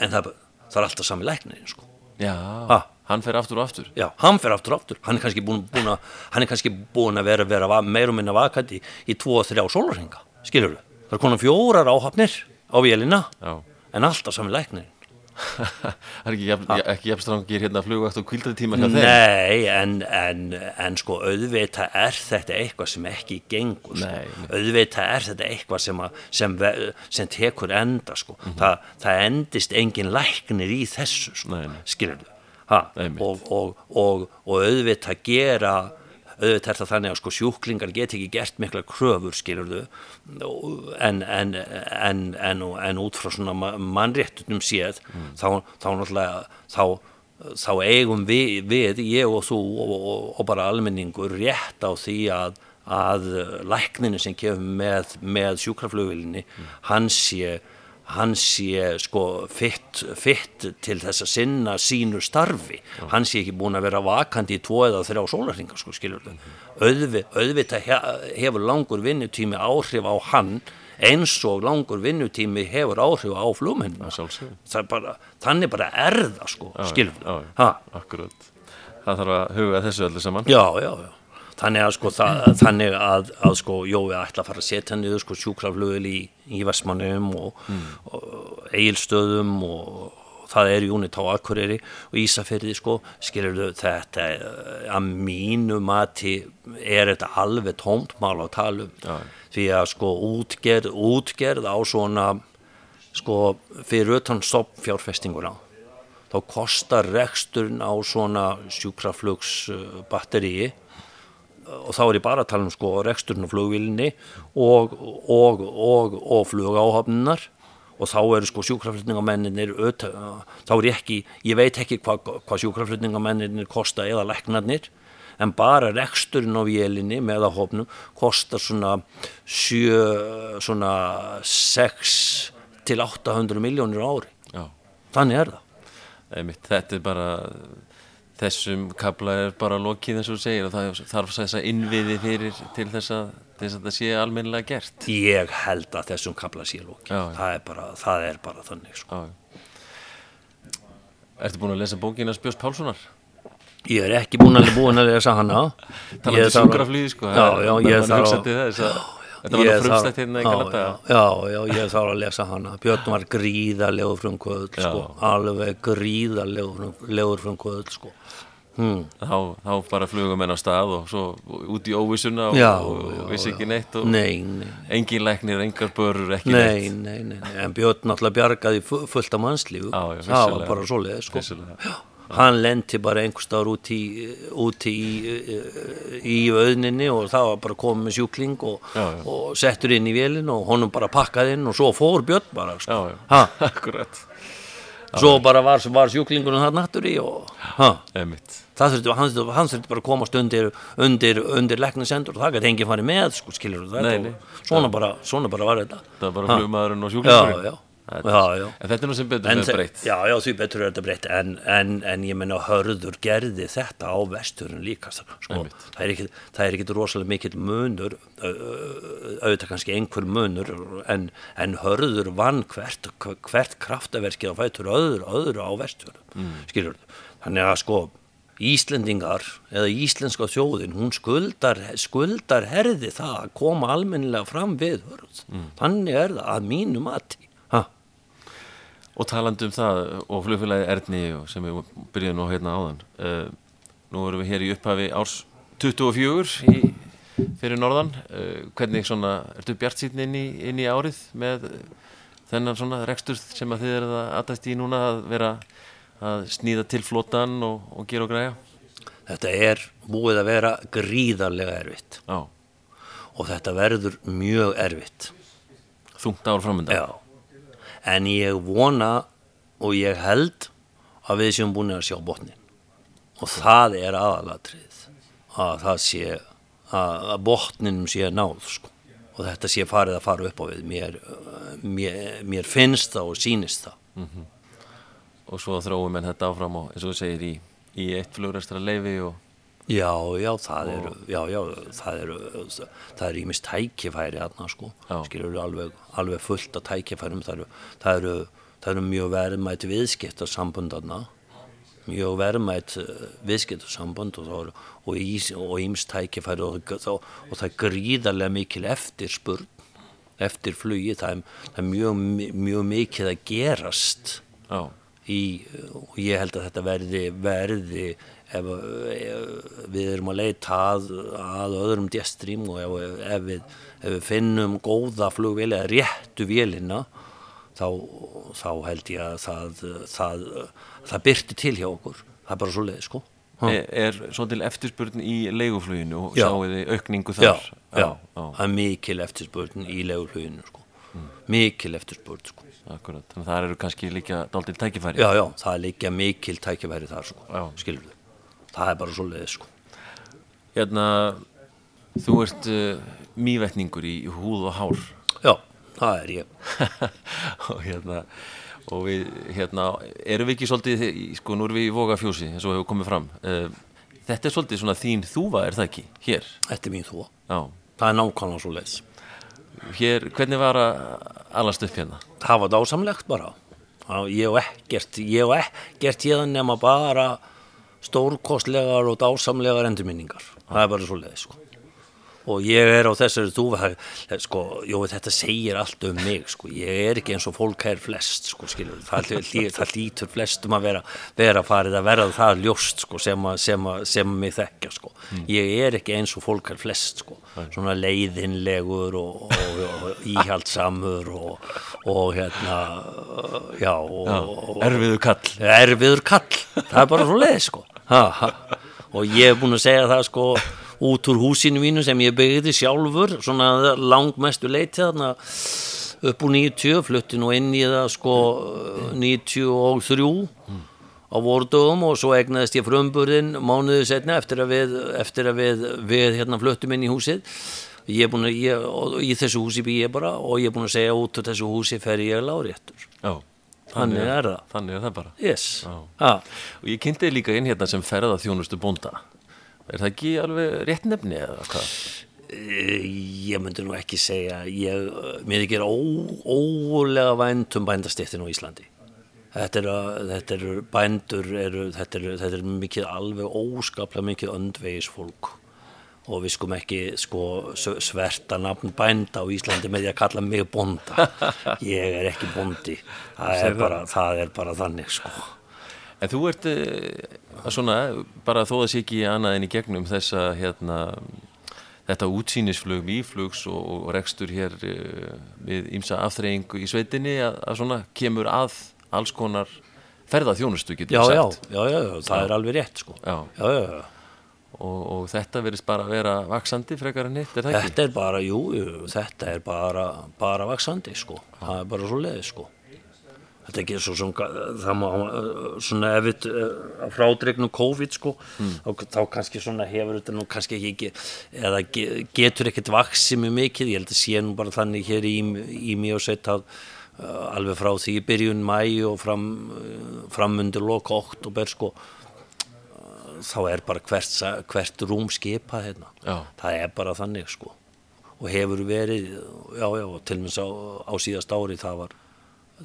en það, það er alltaf sami læknir sko. Já, ha. hann fer aftur og aftur Já, hann fer aftur og aftur hann er kannski búin, búin, að, hann er kannski búin að vera, vera meirum minna vakandi í, í tvo og þrjá sólurringa, skilur við það er konar fjórar áhöfnir á vélina Já. en alltaf sami læknir það er ekki, ekki jafnstrangir hérna flugvægt og kvildatíma hjá þeim Nei, en, en, en sko auðvita er þetta eitthvað sem ekki gengur sko. auðvita er þetta eitthvað sem, að, sem, sem tekur enda sko. mm -hmm. Þa, það endist engin læknir í þessu sko. skilur og, og, og, og auðvita gera auðvitað er það þannig að sko sjúklingar get ekki gert mikla kröfur skilur þau en, en, en, en út frá svona mannréttunum séð mm. þá, þá náttúrulega þá, þá eigum við, við ég og þú og, og, og bara almenningur rétt á því að að lækninu sem kemur með, með sjúkraflugvilinni mm. hans sé hann sé sko fitt, fitt til þess að sinna sínu starfi, Já. hann sé ekki búin að vera vakandi í tvo eða þrjá sólarringar sko skilur þau, Auðvi, auðvitað hefur langur vinnutími áhrif á hann eins og langur vinnutími hefur áhrif á flumhennina bara, þannig bara er það sko skilur þau Akkurat, það þarf að huga þessu öllu saman. Já, já, já þannig að sko það, þannig að, að sko Jói ætla að fara að setja niður sko sjúkraflöðil í, í Vestmannum og, mm. og Egilstöðum og, og það er Júnit á Akureyri og Ísafyrði sko skilur þau þetta að mínu mati er þetta alveg tómt mál á talum ja. því að sko útgerð, útgerð á svona sko fyrir utan stopp fjárfestinguna þá kostar reksturn á svona sjúkraflugsbatteríi og þá er ég bara að tala um sko reksturinn og flugvílinni og, og, og, og flugáhafninar og þá eru sko sjúkraflutningamennir þá er ég ekki, ég veit ekki hvað hva sjúkraflutningamennir kosta eða leknarnir en bara reksturinn á vélinni með að hopnum kostar svona 7, svona 6 til 800 miljónir ári. Já. þannig er það. Einmitt, þetta er bara þessum kabla er bara lokið eins og þú segir og það þarf þess að innviði fyrir til þess að, til þess að það sé almennilega gert. Ég held að þessum kabla sé lóki Já, það, er bara- það er bara þannig sko. Ertu búin að lesa bókina Spjós Pálssonar? ég er ekki búin að lesa hana. Talandi Ég þarf- sjúkraflýði sko. Já, já, ég þarf að Þetta var þarf- frumstætt hérna í Galata já, já, ég þarf að lesa hana. Björn var gríðarlegur frumkvöld sko, alveg gríðarlegur frumkvöld sko. Hmm. þá, þá bara flugum menn á stað og svo út í óvissuna og, Já, og, já, vissi ekki neitt og nei, nei, engin læknir, engar börur, ekki nei, neitt nei, nei, nei en Björn náttúrulega bjargaði fu- fullt af mannslífu Já, já, það var bara svoleiði sko. Vissulega. hann lendi bara einhver staðar út í, út í, í auðninni og það var bara komið með sjúkling og, Já, já. og settur inn í vélinn og honum bara pakkaði inn og svo fór Björn bara sko. Já, já, Ha, akkurat svo bara var, var sjúklingunum það nattur í og það þurfti, þurfti, hann þurfti bara að komast undir, undir, undir leknisendur og það gæti enginn farið með sko, skilur þetta Nei, nei. og svona bara, svona bara var þetta. Það var bara flugmaðurinn og sjúklingurinn. Já, já, já. En þetta er nú sem betur En breytt. Já, já, því betur er þetta breytt. En, en, en ég menna hörður gerði þetta á vesturinn líka sko, Einmitt. það, er ekki, það er ekki rosalega mikill munur auðvitað kannski einhver munur en, en hörður vann hvert, hvert kraftaverkið á fætur öðru, öðru á vesturinn mm. skilur þannig að sko Íslendingar eða íslenska þjóðin hún skuldar, skuldar herði það að koma almennilega fram við hörð. Þannig er það að mínu mati Og talandi um það og flugfélagi Erni sem við byrjuðum nú hérna áðan uh, Nú erum við hér í upphafi árs 24 í, fyrir norðan. Uh, Hvernig svona, ertu bjart síðan inn inn í árið með þennan svona rekstur sem að þið eruð að aðtast í núna að vera að snýða til flotan og, og gera og græja? Þetta er búið að vera gríðarlega erfitt. Já, og þetta verður mjög erfitt. þungt ár framönda Já. En ég vona og ég held að við séum búin að sjá botnin. Og það er aðalatrið að það sé að, botninum sé náð sko. og þetta sé farið að fara upp á við. Mér, mér, mér finnst það og sýnist það. og svo þróum en þetta áfram og eins og þú segir í, í eitt flugrestra leifi og Já, já, það eru, já, já, það eru, það eru ímist tækifæri hérna, sko, skilur alveg, alveg fullt af tækifærum, það eru, það eru, það eru mjög verðmætt viðskiptarsambund þarna, mjög verðmætt eh, viðskiptarsambund og, og, og ímst tækifæri og, og, og það er gríðarlega mikil eftirspurn, eftir flugi, það er, það er mjög, mjög mikið að gerast. Já, í, og ég held að þetta verði, verði ef, ef við erum að leita að, að öðrum djestrím og ef, ef, við, ef við finnum góða flugvél eða réttu vélina þá, þá held ég að það, það, það byrti til hjá okkur. Það er bara svo leið sko er, er svo til eftirspurn í leigufluginu og Já. sjáu þið aukningu já, þar já, já, það er mikil eftirspurn í legurfluginu sko. Mikil eftirspurn sko akkurat, þannig að það eru kannski líka daldil tækifæri. Já, já, það er líka mikil tækifæri þar sko, Já. skilur við það er bara svo leið sko. Hérna, þú ert uh, mývetningur í húð og hár. Já, það er ég. Og hérna og við, hérna, erum við ekki svolítið sko, nú erum við í Vogafjósi eins og hefur komið fram. Uh, þetta er svolítið svona þín þúfa, er það ekki, hér? Þetta er mín þúa. já, Það er nákvæmlega svo leiðis. Hér, hvernig var að alast upp hérna Það var dásamlegt bara. Ég hef ekkert, ég hef ekkert hérna nema bara stórkostlegar og dásamlegar endurminningar. Það er bara svo leiðis, sko. Og ég er á þessari þúfa, sko, jú, þetta segir allt um mig, sko. Ég er ekki eins og fólk er flest, sko, skilur. Það, það, lítur flestum að vera, vera farið að verða það ljóst, sko, sem að, sem að, sem mig þekkja, sko. Ég er ekki eins og fólk er flest, sko. Svona leiðinlegur og, og, og íhaldsamur og, og hérna, já, og, og erfiðu kall erfiður kall það er bara svo leið sko ha, ha. og ég hef búin að segja það sko út úr húsinu mínu sem ég byggði sjálfur svona langmestu leiti þarna upp úr 90 flutti nú inn í það sko 93 á vordugum og svo egnaðist ég frumburðin mánuði setna eftir að við, eftir að við, við hérna fluttum inn í húsið ég er búin að, ég, í þessu húsi bý ég bara og ég er búin að segja út úr þessu húsi fer ég láréttur já, þannig er það Þannig er það bara yes. Já. ha. Og ég kynnti líka inn hérna sem ferða þjónustu bónda Er það ekki alveg rétt nefni eða hvað? Eh, ég myndi nú ekki segja ég, mér ekki er ólega vænt um bændastéttin á Íslandi. Þetta er, þetta er bændur eru, þetta, er, þetta er mikið alveg óskaplega mikið öndvegis fólk og við skum ekki sko sverta nafn bænda á Íslandi með því að kalla mig bonda ég er ekki bondi það er bara, það er bara þannig sko En þú ert uh, svona, bara þó að sé ekki annað en í gegnum þessa hérna þetta útsýnisflug, výflugs og, og rekstur hér uh, við ímsa afþreyingu í sveitinni að, að svona kemur að alls konar ferðaþjónustu getur við sagt já, já, já, það er alveg rétt sko Já. já, já, já. og, og þetta verðist bara að vera vaksandi frekar en hitt, er það ekki? Þetta er bara, jú, jú, þetta er bara, bara vaksandi, sko. Það er bara svo leiði, sko. Þetta er ekki svo sem, það má, svona ef við, að frádregnum COVID, sko, þá, þá kannski svona hefur þetta nú kannski ekki, eða ge- getur ekkert vaksið mjög mikið, ég held að sé nú bara þannig hér í, í mjög sett að uh, alveg frá því í byrjun mæ og fram, fram undir loka oktober, sko, þá er bara hvert, hvert rúm skipað hérna. Já. Það er bara þannig sko. Og hefur verið, já, já, til og með á, á síðast ári það var,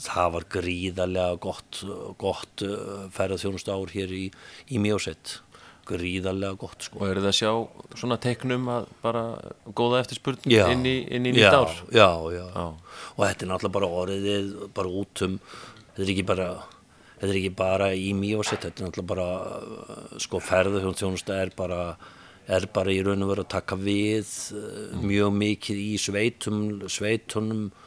það var gríðarlega gott, gott ferðarþjónustu ár hér í, í Mjósett. Gríðarlega gott sko. Og eru það að sjá svona teiknum að bara góða eftirspurn Já, inn í, í nýtt ár? Já, já, Já. Og þetta er náttúrulega bara orðið bara út um, þetta er ekki bara, þetta er ekki bara í Mjósett, þetta er náttúrulega bara, uh, sko, ferðarþjónustu er bara, er bara í raun og veru að taka við uh, mjög mikið í sveitum, sveitunum uh,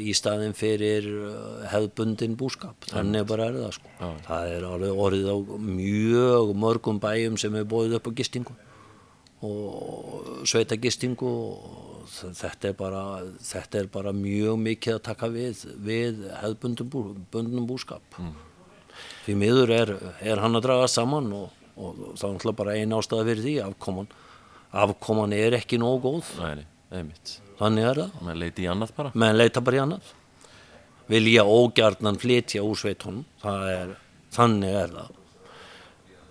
í staðin fyrir uh, hefðbundin búskap, þannig bara er það sko. Það er alveg orðið á mjög mörgum bæjum sem er bóðið upp á gistingu. Og sveitagistingu og þ- þetta er bara þetta er bara mjög mikið að taka við við hefðbundum bú, búskap. Því miður er, er hann að draga saman og, og það er bara ein ástæða fyrir því afkoman, afkoman er ekki nóg góð. Nei, nei, einmitt. Þannig er það, Menn leiti í annað bara. menn leita bara í annað. Vilja ógjarnan flytja úr sveitunum? Er, þannig er það.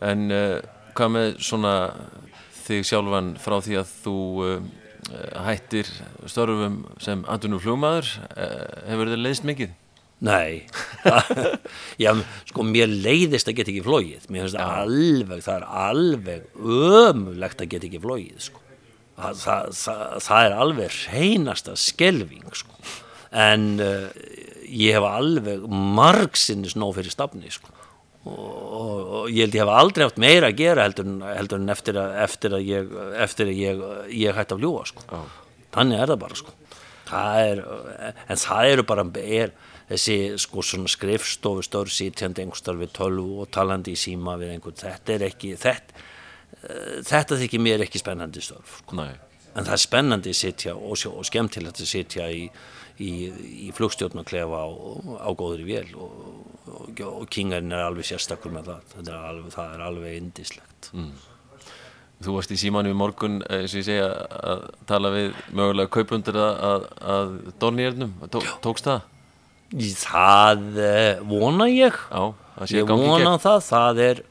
En uh, hvað með svona þig sjálfan frá því að þú uh, hættir störfum sem andunum flugmaður, uh, hefur þið leiðst mikið? Nei, já, sko mér leiðist að geta ekki flóið, mér finnst það alveg, það er alveg ömulegt að geta ekki flóið, sko. Það, það, það, það er alveg reynasta skelving, sko. En uh, ég hef alveg margsinnis nóg fyrir stafni, sko. Og, og, og ég held ég hef aldrei haft meira að gera heldur heldur en eftir, að, eftir að ég, eftir að ég, ég hætti að fljúa, sko. Þannig er það bara, sko. Það er, en það eru bara, er, þessi sko svona skrifstofu stór sítjandi einhverstar við tölvu og talandi í síma við einhvern, þetta er ekki þetta, þetta þykir mér ekki spennandi störf, sko. Nei. en það er spennandi að sitja og, og skemmtilegt að sitja í, í, í flugstjórnarklefa á, á góðri vél og, og, og kingarinn er alveg sérstakur með það, það er alveg, það er alveg indislegt Þú varst í símanu í morgun, eh, eins og ég segja, að tala við mögulega kaupundur að, að, að Dornýjarnum. Tó, tókst það? Það eh, vona ég Já, ég vona það, það er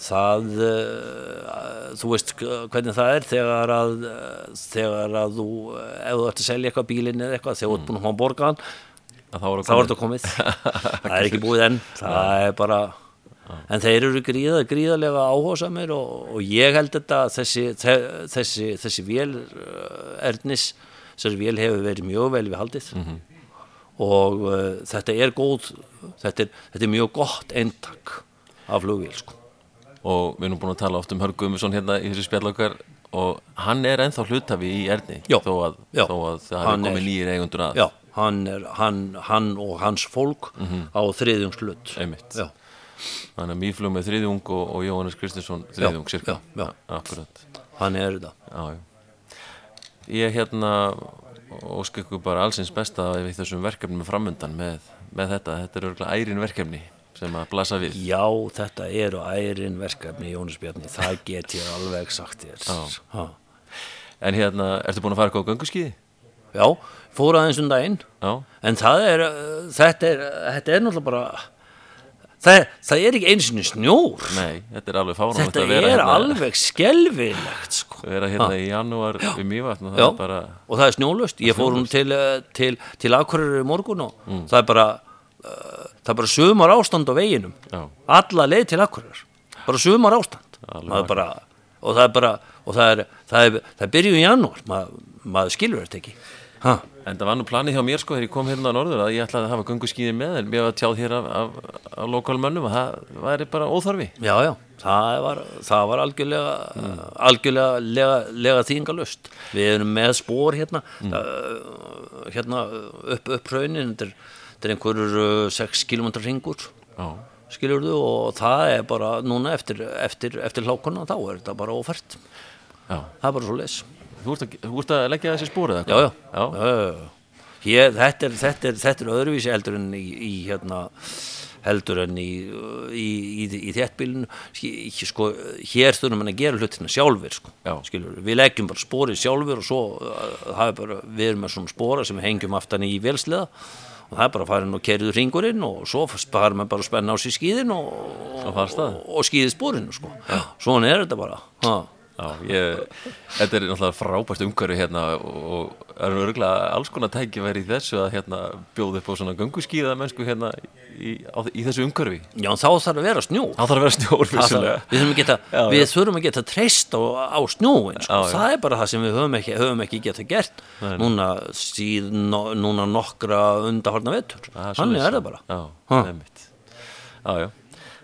það uh, þú veist hvernig það er þegar að uh, þegar að þú uh, ef þú ert að selja eitthvað bílinn eða eitthvað þegar þú ert búin að fá borgan Að þá er þá þetta komið. Það er ekki búið enn það er bara en þeir eru gríða, gríðarlega áhósamir og, og ég held þetta að þessi, þe- þessi, þessi vél Ernis, þessi vél hefur verið mjög vel við haldið. Og uh, þetta er góð þetta er, þetta er mjög gott eintak af flugvél sko. Og við erum búin að tala oft um Hörg Guðmusson hérna í þessu spjall okkar. Og hann er ennþá hlutafi í Erni Já. þó að, Já. þó að það hafi komið er- nýjir eigundur að. Já, hann, er, hann, hann og hans fólk á þriðjungslut. Einmitt. já, Þannig að Mýflug með þriðjung og, og Jóhannes Kristinsson þriðjung Já, cirka hann er þetta. Ég hérna óska ykkur bara allsins besta við þessum verkefnum framöndan með, með þetta, þetta er örgulega ærin verkefni sem að blasa við. Já, þetta eru ærin verkefni Jónas Bjarni, það get ég alveg sagt. Ha. En hérna, ertu búin að fara eitthvað á gönguskiði? Já, fór aðeins um daginn. Já, en það er, uh, þetta er þetta er náttúrulega bara það, það er ekki einu sinni snjór. Nei, þetta er alveg fáránlegt þetta er hérna, alveg skelfilegt sko. vera hérna í janúar við Mývatn og það Já, er bara og það er snjólust ég fór hún til, uh, til, til Akureyri morgun og það er bara það er bara sumar ástand á veginum. Já. alla leið til Akureyri bara sumar ástand. Bara, og það er bara og það er, það er, það er byrjuð í janúar. Maður, maður skilur þetta ekki. Ha. En það var nú planið hjá mér sko þegar ég kom hérna á norður að ég ætlaði að hafa gönguskíði með en mér var tjáð hér af, af, af lokalmönnum að það væri bara óþarfi. Já, já, það var, það var algjörlega algjörlega lega, lega þýðingalust við erum með spór hérna. Uh, hérna upp, upp raunin þetta er, þetta er einhverjur uh, 6 km ringur Já, skilur þú og það er bara núna eftir, eftir, eftir hlákona þá er þetta bara ófært. Já. Það er bara svo leis Þú ert að, þú ert að leggja þessi spórið já, já, já. já, já. Hér, þetta, er, þetta, er, þetta er öðruvísi heldur en í, í hérna heldur en í, í, í, í þéttbílinu sko, hér þurfum við að gera hlutina sjálfur sko, við leggjum bara spórið sjálfur og svo er bara, við erum með svona spóra sem hengjum aftan í velsliða og það er bara farin og kerið ringurinn og svo farum við bara að spenna á sér skíðin og, Og fara og, skíðið spórinu sko. svona er þetta bara ha. Já, ég, þetta er náttúrulega frábært umhverfi hérna og er örgulega alls konar tækifæri í þessu að hérna bjóða upp á svona gönguskíða mennsku hérna í, á, í þessu umhverfi. já, þá þarf að vera snjó Það þarf að vera þarf- vissulega. við þurfum að geta, Já, já. þurfum að geta treyst á, á snjóin sko. Já. það er bara það sem við höfum ekki, höfum ekki geta gert núna, síð, no, núna nokkra undarhaldna vetur Það þannig er það bara Já. Já, já.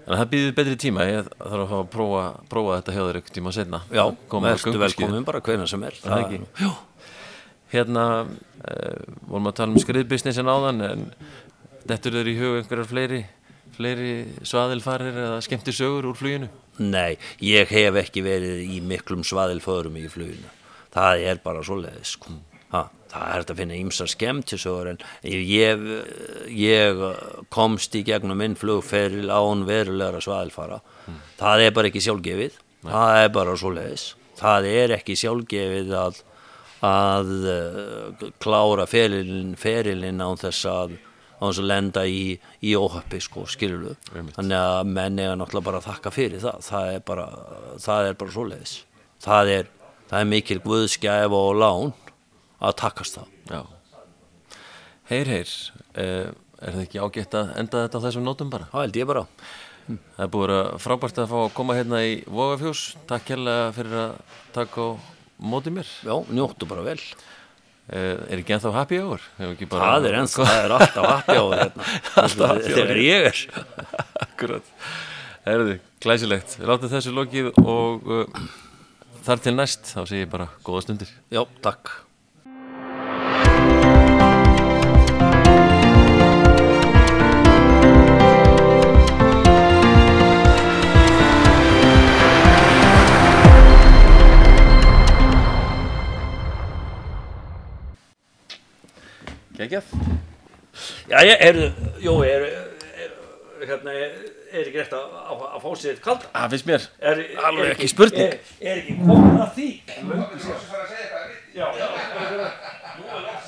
En það býður betri tíma, ég þarf að fá að prófa, prófa þetta þér ykkur tíma setna. já, verður velkomin bara hvenær sem er Það ekki. já, Hérna, uh, vorum að tala um skriðbusinessin áðan, en dettur þeir í hug einhverjar fleiri, fleiri svaðilfarir eða skemmti sögur úr fluginu? nei, ég hef ekki verið í miklum svaðilförum í fluginu það er bara svoleiðis sko. Ha, það er hægt að finna ýmsar skemmtisögur en ég, ég komst í gegnum minn flugferil án verulegra svaðilfara það er bara ekki sjálfgefið. Það er bara svoleiðis. Það er ekki sjálfgefið að að uh, klára ferilin, ferilin án þess að án þess að lenda í, í óhappi sko, Einmitt. þannig að menn eiga náttúrulega bara að þakka fyrir það. Það er bara, það er bara svoleiðis. Það er, það er mikil guðskæf og lán að takast það Já. Heyr, heyr, uh, er það ekki ágætt að enda þetta á þessum nótum bara? það held ég bara Það er búið að frábært að fá að koma hérna í Vogafjós. Takk hérlega fyrir að taka á móti mér. já, njóttu bara vel Uh, er ekki ennþá happy hour? Það er eins, það er alltaf happy á hérna hour. þegar ég er Akkurat. Herðu, glæsilegt. Við látum þessu lokið og uh, þar til næst þá segir ég bara góða stundir. já, takk Gægjaf Já, ég er, jú, er, er, hérna, er ekki rétt að, að, að fá sér kallt Það finnst mér. Er, alveg ekki spurning. Er, er ekki komin að því? Löngu sér. Já, já, já, já, já.